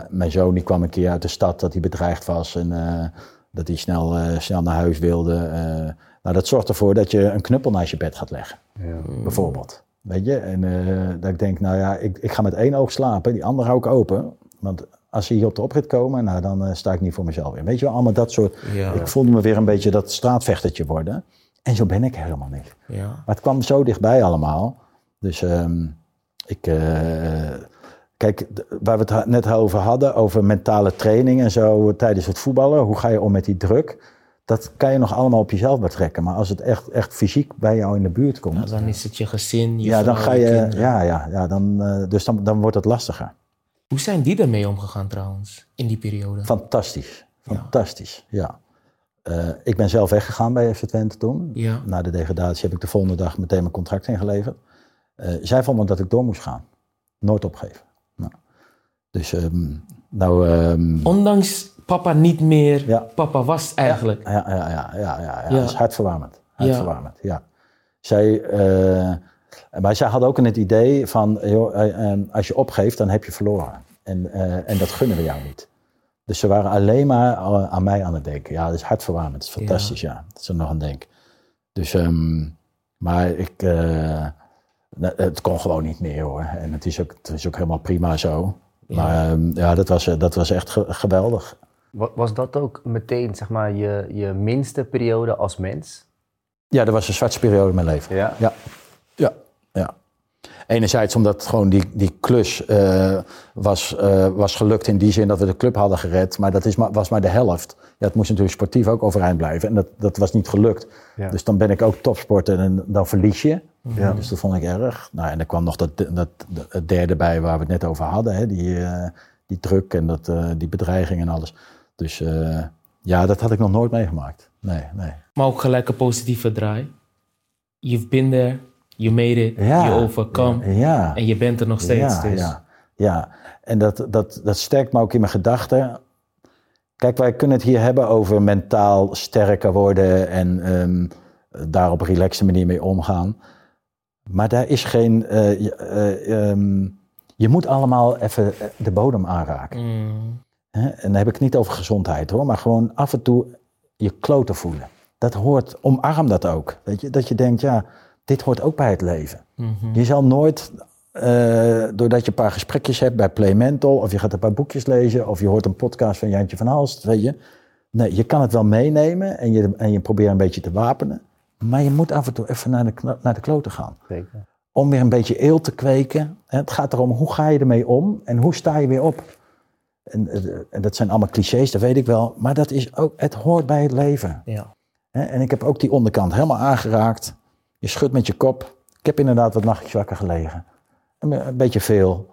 mijn, zoon die kwam een keer uit de stad dat hij bedreigd was en eh, dat hij snel, eh, snel naar huis wilde. eh. nou, dat zorgt ervoor dat je een knuppel naast je bed gaat leggen, Ja. bijvoorbeeld. Weet je, en eh, dat ik denk, nou ja, ik, ik ga met één oog slapen, die andere hou ik open. Want als ze hier op de oprit komen, nou, dan eh, sta ik niet voor mezelf in. Weet je wel, allemaal dat soort. Ja. Ik voelde me weer een beetje dat straatvechtertje worden. En zo ben ik helemaal niet. Ja. Maar het kwam zo dichtbij allemaal. Dus ehm, ik. eh, kijk, waar we het net over hadden, over mentale training en zo tijdens het voetballen. Hoe ga je om met die druk? Dat kan je nog allemaal op jezelf betrekken. Maar als het echt, echt fysiek bij jou in de buurt komt, Nou, dan is het je gezin, je ja, dan ga je kinderen. ja, ja, ja, dan, eh, dus dan, dan wordt het lastiger. Hoe zijn die ermee omgegaan trouwens, in die periode? Fantastisch, fantastisch, ja. Eh, ik ben zelf weggegaan bij FC Twente toen. Ja. Na de degradatie heb ik de volgende dag meteen mijn contract ingeleverd. Eh, zij vonden dat ik door moest gaan. Nooit opgeven. Nou, dus, ehm, nou, ehm, Ondanks papa niet meer Ja. papa was eigenlijk. Ja, ja, ja, ja, ja, ja. Ja. dat is hartverwarmend. Ja. Hartverwarmend, ja. Zij, eh, maar zij hadden ook het idee van, joh, eh, eh, als je opgeeft, dan heb je verloren. En, en dat gunnen we jou niet. Dus ze waren alleen maar aan mij aan het denken. Ja, dat is hartverwarmend. Dat is fantastisch, ja. Dat is er nog aan denken. Dus, ehm, maar ik, nou, het kon gewoon niet meer hoor. En het is ook, het is ook helemaal prima zo. Maar ehm, ja, dat was, dat was echt ge- geweldig. Wa- Was dat ook meteen zeg maar, je, je minste periode als mens? Ja, dat was een zwartste periode in mijn leven. Ja. Ja, ja, ja. Enerzijds omdat gewoon die, die klus eh, was, eh, was gelukt in die zin dat we de club hadden gered. Maar dat is maar, was maar de helft. Ja, het moest natuurlijk sportief ook overeind blijven. En dat, dat was niet gelukt. Ja. Dus dan ben ik ook topsporter en dan verlies je. Ja. Dus dat vond ik erg. Nou, en er kwam nog dat, dat, het derde bij waar we het net over hadden. Hè? Die, eh, die druk en dat, die bedreiging en alles. Dus eh, ja, dat had ik nog nooit meegemaakt. Nee, nee. Maar ook gelijk een positieve draai. You've been there, you made it, you overcome. Ja. En je bent er nog steeds. Ja, dus. ja, ja. en dat, dat, dat sterkt me ook in mijn gedachten. Kijk, wij kunnen het hier hebben over mentaal sterker worden en ehm, daar op een relaxte manier mee omgaan. Maar daar is geen. eh, je- eh, ehm, je moet allemaal even de bodem aanraken. Mm? En dan heb ik het niet over gezondheid hoor, maar gewoon af en toe je kloten voelen. Dat hoort, omarm dat ook. Weet je? Dat je denkt, ja, dit hoort ook bij het leven. mhm. Je zal nooit, eh, doordat je een paar gesprekjes hebt bij Play Mental, of je gaat een paar boekjes lezen, of je hoort een podcast van Jantje van Halst, weet je. Nee, je kan het wel meenemen en je, en je probeert een beetje te wapenen. Maar je moet af en toe even naar de, naar de kloten gaan. Zeker. Om weer een beetje eelt te kweken. En Het gaat erom, hoe ga je ermee om en hoe sta je weer op? En, eh, en dat zijn allemaal clichés, dat weet ik wel. Maar dat is ook, het hoort bij het leven. Ja. En ik heb ook die onderkant helemaal aangeraakt. Je schudt met je kop. Ik heb inderdaad wat nachtjes wakker gelegen. Een, beetje veel.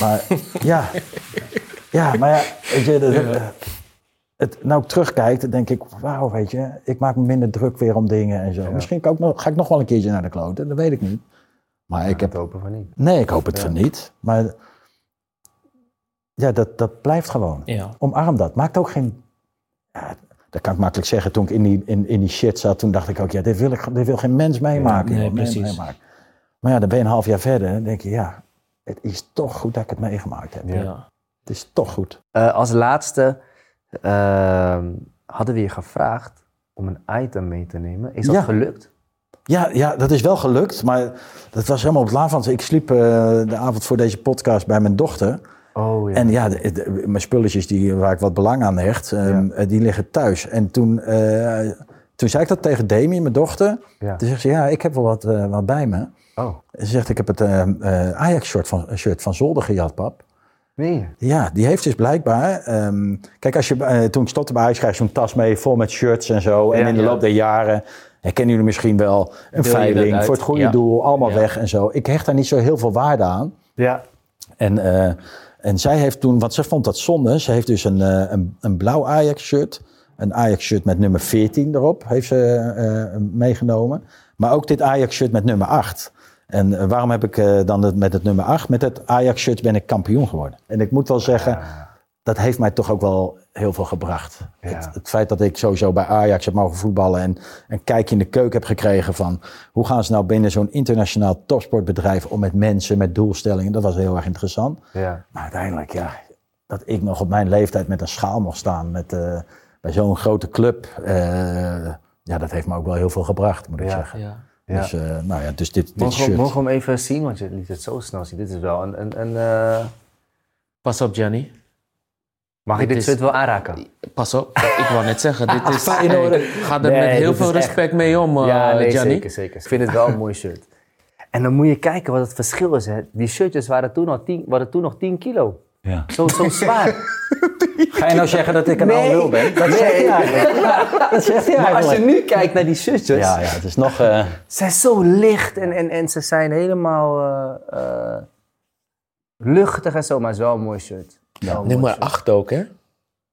Maar (laughs) ja. Ja, maar ja, weet je, dat- het, nou ik terugkijk, dan denk ik, wauw, weet je, ik maak me minder druk weer om dingen en zo. Misschien kan ik nog, ga ik nog wel een keertje naar de kloten, dat weet ik niet. Maar ik heb, het hopen van niet. nee, ik hoop het van niet. Maar ja, dat, dat blijft gewoon. Ja. Omarm dat. Maakt ook geen. Ja, dat kan ik makkelijk zeggen. Toen ik in die, in, in die shit zat, toen dacht ik ook, ja, dit wil, ik, dit wil geen mens meemaken. nee, precies. meemaken. Maar ja, dan ben je een half jaar verder en denk je, ja, het is toch goed dat ik het meegemaakt heb. Ja. Het is toch goed. Eh, als laatste ehm, hadden we je gevraagd om een item mee te nemen. Is dat Ja. gelukt? Ja, ja, dat is wel gelukt, maar dat was helemaal op het. Want ik sliep eh, de avond voor deze podcast bij mijn dochter. Oh ja. En ja, de- de- mijn spulletjes die, waar ik wat belang aan hecht, ehm, eh, die liggen thuis. En toen, eh, toen zei ik dat tegen Demi, mijn dochter. Ja. Toen zegt ze, ja, ik heb wel wat, eh, wat bij me. Oh, Ze zegt, ik heb het eh, eh, Ajax-shirt van, shirt van Zolder gejat, pap. nee. Ja, die heeft dus blijkbaar... ehm, kijk, als je, toen ik stopte bij Ajax, krijg je zo'n tas mee vol met shirts en zo. En in de ja. loop der jaren herkennen jullie misschien wel een Deel veiling voor het goede Ja. doel. Allemaal Ja. weg en zo. Ik hecht daar niet zo heel veel waarde aan. Ja. En, eh, en zij heeft toen, want ze vond dat zonde. Ze heeft dus een, eh, een, een blauw Ajax-shirt. Een Ajax-shirt met nummer 14 erop heeft ze eh, meegenomen. Maar ook dit Ajax-shirt met nummer 8. En eh, waarom heb ik eh, dan met het nummer 8? Met het Ajax-shirt ben ik kampioen geworden. En ik moet wel zeggen, dat heeft mij toch ook wel heel veel gebracht. Ja. Het, het feit dat ik sowieso bij Ajax heb mogen voetballen en een kijkje in de keuken heb gekregen van hoe gaan ze nou binnen zo'n internationaal topsportbedrijf om met mensen, met doelstellingen, dat was heel erg interessant. Ja. Maar uiteindelijk, ja, dat ik nog op mijn leeftijd met een schaal mocht staan met, eh, bij zo'n grote club, eh, ja, dat heeft me ook wel heel veel gebracht, moet ik Ja. zeggen. Ja. Ja. Dus, eh, nou ja, dus dit, dit Mogen shirt. mogen we hem even zien? Want je liet het zo snel zien. Dit is wel een... een, een eh, Pas op, Gianni. Mag ik Dit dit is- shirt wel aanraken? Pas op. Ik wou net zeggen, dit is... Feyenoord. Hey, ga er Nee, met heel veel is echt- respect mee om, eh, ja, nee, Gianni. zeker, zeker. Ik vind het wel een mooi shirt. En dan moet je kijken wat het verschil is. Hè. Die shirtjes waren toen, al 10, waren toen nog 10 kilo. Ja. Zo, zo (laughs) zwaar. Ga je nou zeggen dat ik een oude lul ben? Dat zegt hij eigenlijk. (laughs) Dat zegt hij Maar als je nu kijkt naar die zusjes, Ja, ja, het is nog... eh, ze zijn zo licht en, en, en ze zijn helemaal eh, eh, luchtig en zo, maar het is wel een mooi shirt. Mooi Nummer shirt. 8 ook, hè?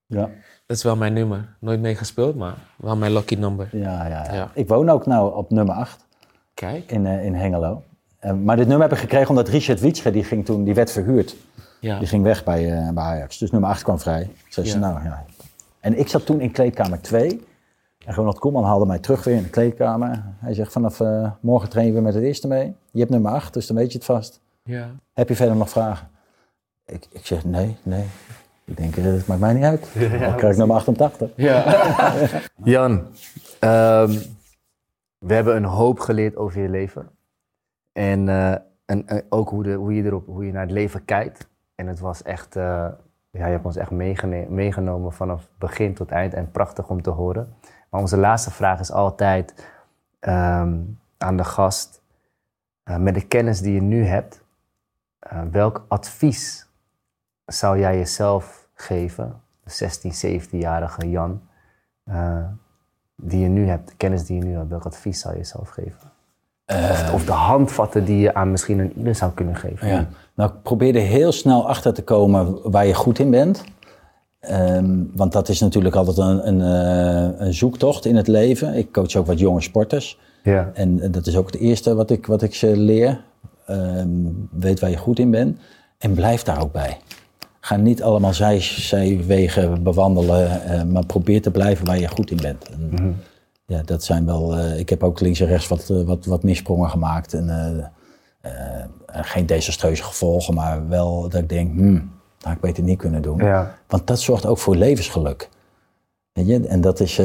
ja. Dat is wel mijn nummer. Nooit mee gespeeld, maar wel mijn lucky number. Ja, ja, ja. Ja. Ik woon ook nou op nummer 8 Kijk. in, eh, in Hengelo. Eh, maar dit nummer heb ik gekregen omdat Richard Wietsche, die, ging toen, die werd verhuurd. Ja. Die ging weg bij, eh, bij Ajax. Dus nummer 8 kwam vrij. Zei, Ja. nou ja. En ik zat toen in kleedkamer 2. En Ronald Koeman haalde mij terug weer in de kleedkamer. Hij zegt, vanaf eh, morgen trainen we met het eerste mee. Je hebt nummer 8, dus dan weet je het vast. Ja. Heb je verder nog vragen? Ik, ik zeg, nee, nee. Ik denk, eh, het maakt mij niet uit. (laughs) Dan krijg ik nummer 88. Ja. (laughs) Jan, ehm, we hebben een hoop geleerd over je leven. En, eh, en, en ook hoe, de, hoe, je erop, hoe je naar het leven kijkt. En het was echt, eh, ja, je hebt ons echt meegenomen vanaf begin tot eind en prachtig om te horen. Maar onze laatste vraag is altijd ehm, aan de gast, met de kennis die je nu hebt, eh, welk advies zou jij jezelf geven, de 16, 17-jarige Jan, eh, die je nu hebt, de kennis die je nu hebt, welk advies zou je jezelf geven? Of, of de handvatten die je aan misschien een ieder zou kunnen geven. Ja. Nou, ik probeer er heel snel achter te komen waar je goed in bent. Ehm, want dat is natuurlijk altijd een, een, eh, een zoektocht in het leven. Ik coach ook wat jonge sporters. Ja. En eh, dat is ook het eerste wat ik, wat ik ze leer. Ehm, weet waar je goed in bent. En blijf daar ook bij. Ga niet allemaal zij, zijwegen bewandelen, eh, maar probeer te blijven waar je goed in bent. En, Ja, dat zijn wel. eh, ik heb ook links en rechts wat, eh, wat, wat missprongen gemaakt. En, geen desastreuze gevolgen, maar wel dat ik denk, hmm, dat had ik beter niet kunnen doen. Ja. Want dat zorgt ook voor levensgeluk. Weet je? En dat is,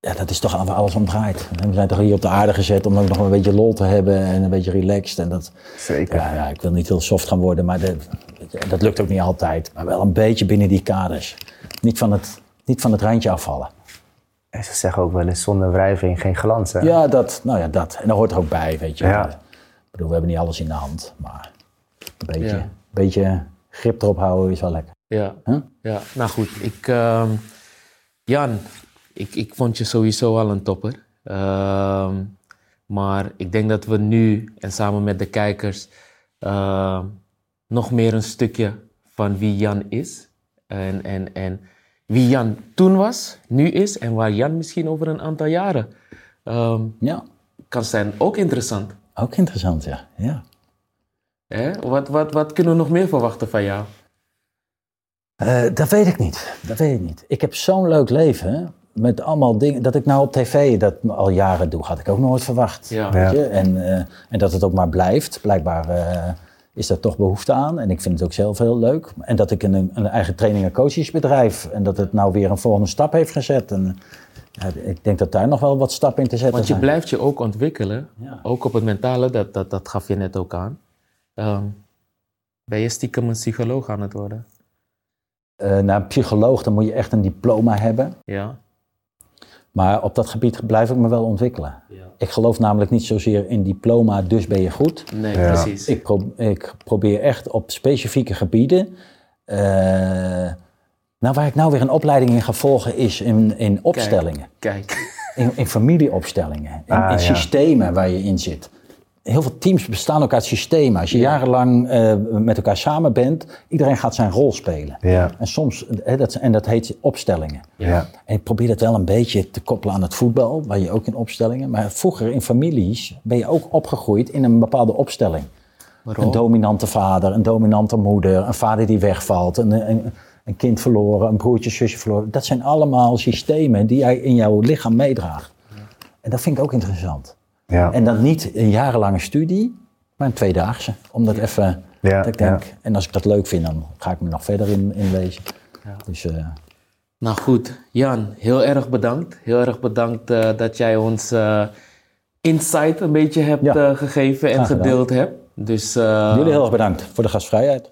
ja, dat is toch waar alles om draait. We zijn toch hier op de aarde gezet om ook nog een beetje lol te hebben en een beetje relaxed. En dat, Zeker. ja, ja, ik wil niet heel soft gaan worden, maar dat, dat lukt ook niet altijd. Maar wel een beetje binnen die kaders. Niet van het, niet van het randje afvallen. En ze zeggen ook wel eens zonder wrijving geen glans. Hè? Ja, dat, nou ja, dat. En dat hoort er ook bij, weet je. Ja. Ik bedoel, we hebben niet alles in de hand, maar een beetje, Ja. beetje grip erop houden is wel lekker. Ja. Huh? ja. Nou goed, ik, ehm, Jan, ik, ik vond je sowieso al een topper. Ehm, maar ik denk dat we nu en samen met de kijkers ehm, nog meer een stukje van wie Jan is. En, en, en wie Jan toen was, nu is en waar Jan misschien over een aantal jaren ehm, Ja, kan zijn. Ook interessant. ook interessant, ja. ja. Hè? Wat, wat, wat kunnen we nog meer verwachten van jou? Eh, dat weet ik niet. Dat weet ik niet. Ik heb zo'n leuk leven. Met allemaal dingen. Dat ik nou op tv dat al jaren doe, had ik ook nooit verwacht. Ja. Weet je? En, eh, en dat het ook maar blijft. Blijkbaar eh, is daar toch behoefte aan. En ik vind het ook zelf heel leuk. En dat ik een, een eigen training- en coachingsbedrijf. En dat het nou weer een volgende stap heeft gezet. En, ja, ik denk dat daar nog wel wat stappen in te zetten Want je zijn. blijft je ook ontwikkelen, Ja. ook op het mentale, dat, dat, dat gaf je net ook aan. Ehm, ben je stiekem een psycholoog aan het worden? Eh, naar een psycholoog, dan moet je echt een diploma hebben. Ja. Maar op dat gebied blijf ik me wel ontwikkelen. ja. Ik geloof namelijk niet zozeer in diploma, dus ben je goed. Nee, Ja. precies. Ik, pro- ik probeer echt op specifieke gebieden. eh, nou, waar ik nou weer een opleiding in ga volgen, is in, in opstellingen. Kijk. In, in familieopstellingen. In, Ah, in ja. systemen waar je in zit. Heel veel teams bestaan ook uit systemen. Als je jarenlang eh, met elkaar samen bent, iedereen gaat zijn rol spelen. Ja. En soms, hè, dat, en dat heet opstellingen. Ja. En ik probeer dat wel een beetje te koppelen aan het voetbal, waar je ook in opstellingen. Maar vroeger in families ben je ook opgegroeid in een bepaalde opstelling. Waarom? Een dominante vader, een dominante moeder, een vader die wegvalt, een, een, een kind verloren, een broertje, zusje verloren. Dat zijn allemaal systemen die jij in jouw lichaam meedraagt. En dat vind ik ook interessant. Ja. En dan niet een jarenlange studie, maar een tweedaagse. Om dat even, Ja, dat ik denk, en als ik dat leuk vind, dan ga ik me nog verder in, in lezen. Dus eh, Nou goed, Jan, heel erg bedankt. Heel erg bedankt eh, dat jij ons eh, insight een beetje hebt Ja. eh, gegeven en gedeeld hebt. Dus eh, Jullie heel erg bedankt voor de gastvrijheid.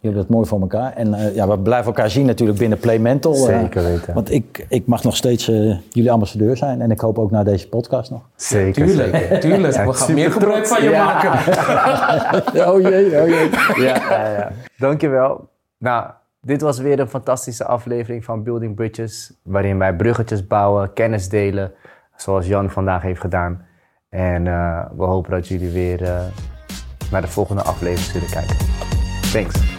Jullie hebben het mooi voor elkaar. En eh, ja, we blijven elkaar zien natuurlijk binnen Play Mental. eh, Zeker weten. want ik, ik mag nog steeds eh, jullie ambassadeur zijn. En ik hoop ook na deze podcast nog. Zeker. tuurlijk, zeker. tuurlijk. Ja, We gaan meer gebruik van je Ja. maken. (laughs) oh jee, oh jee. Ja, ja, ja. Dankjewel. Nou, dit was weer een fantastische aflevering van Building Bridges. Waarin wij bruggetjes bouwen, kennis delen. Zoals Jan vandaag heeft gedaan. En eh, we hopen dat jullie weer eh, naar de volgende aflevering zullen kijken. Thanks.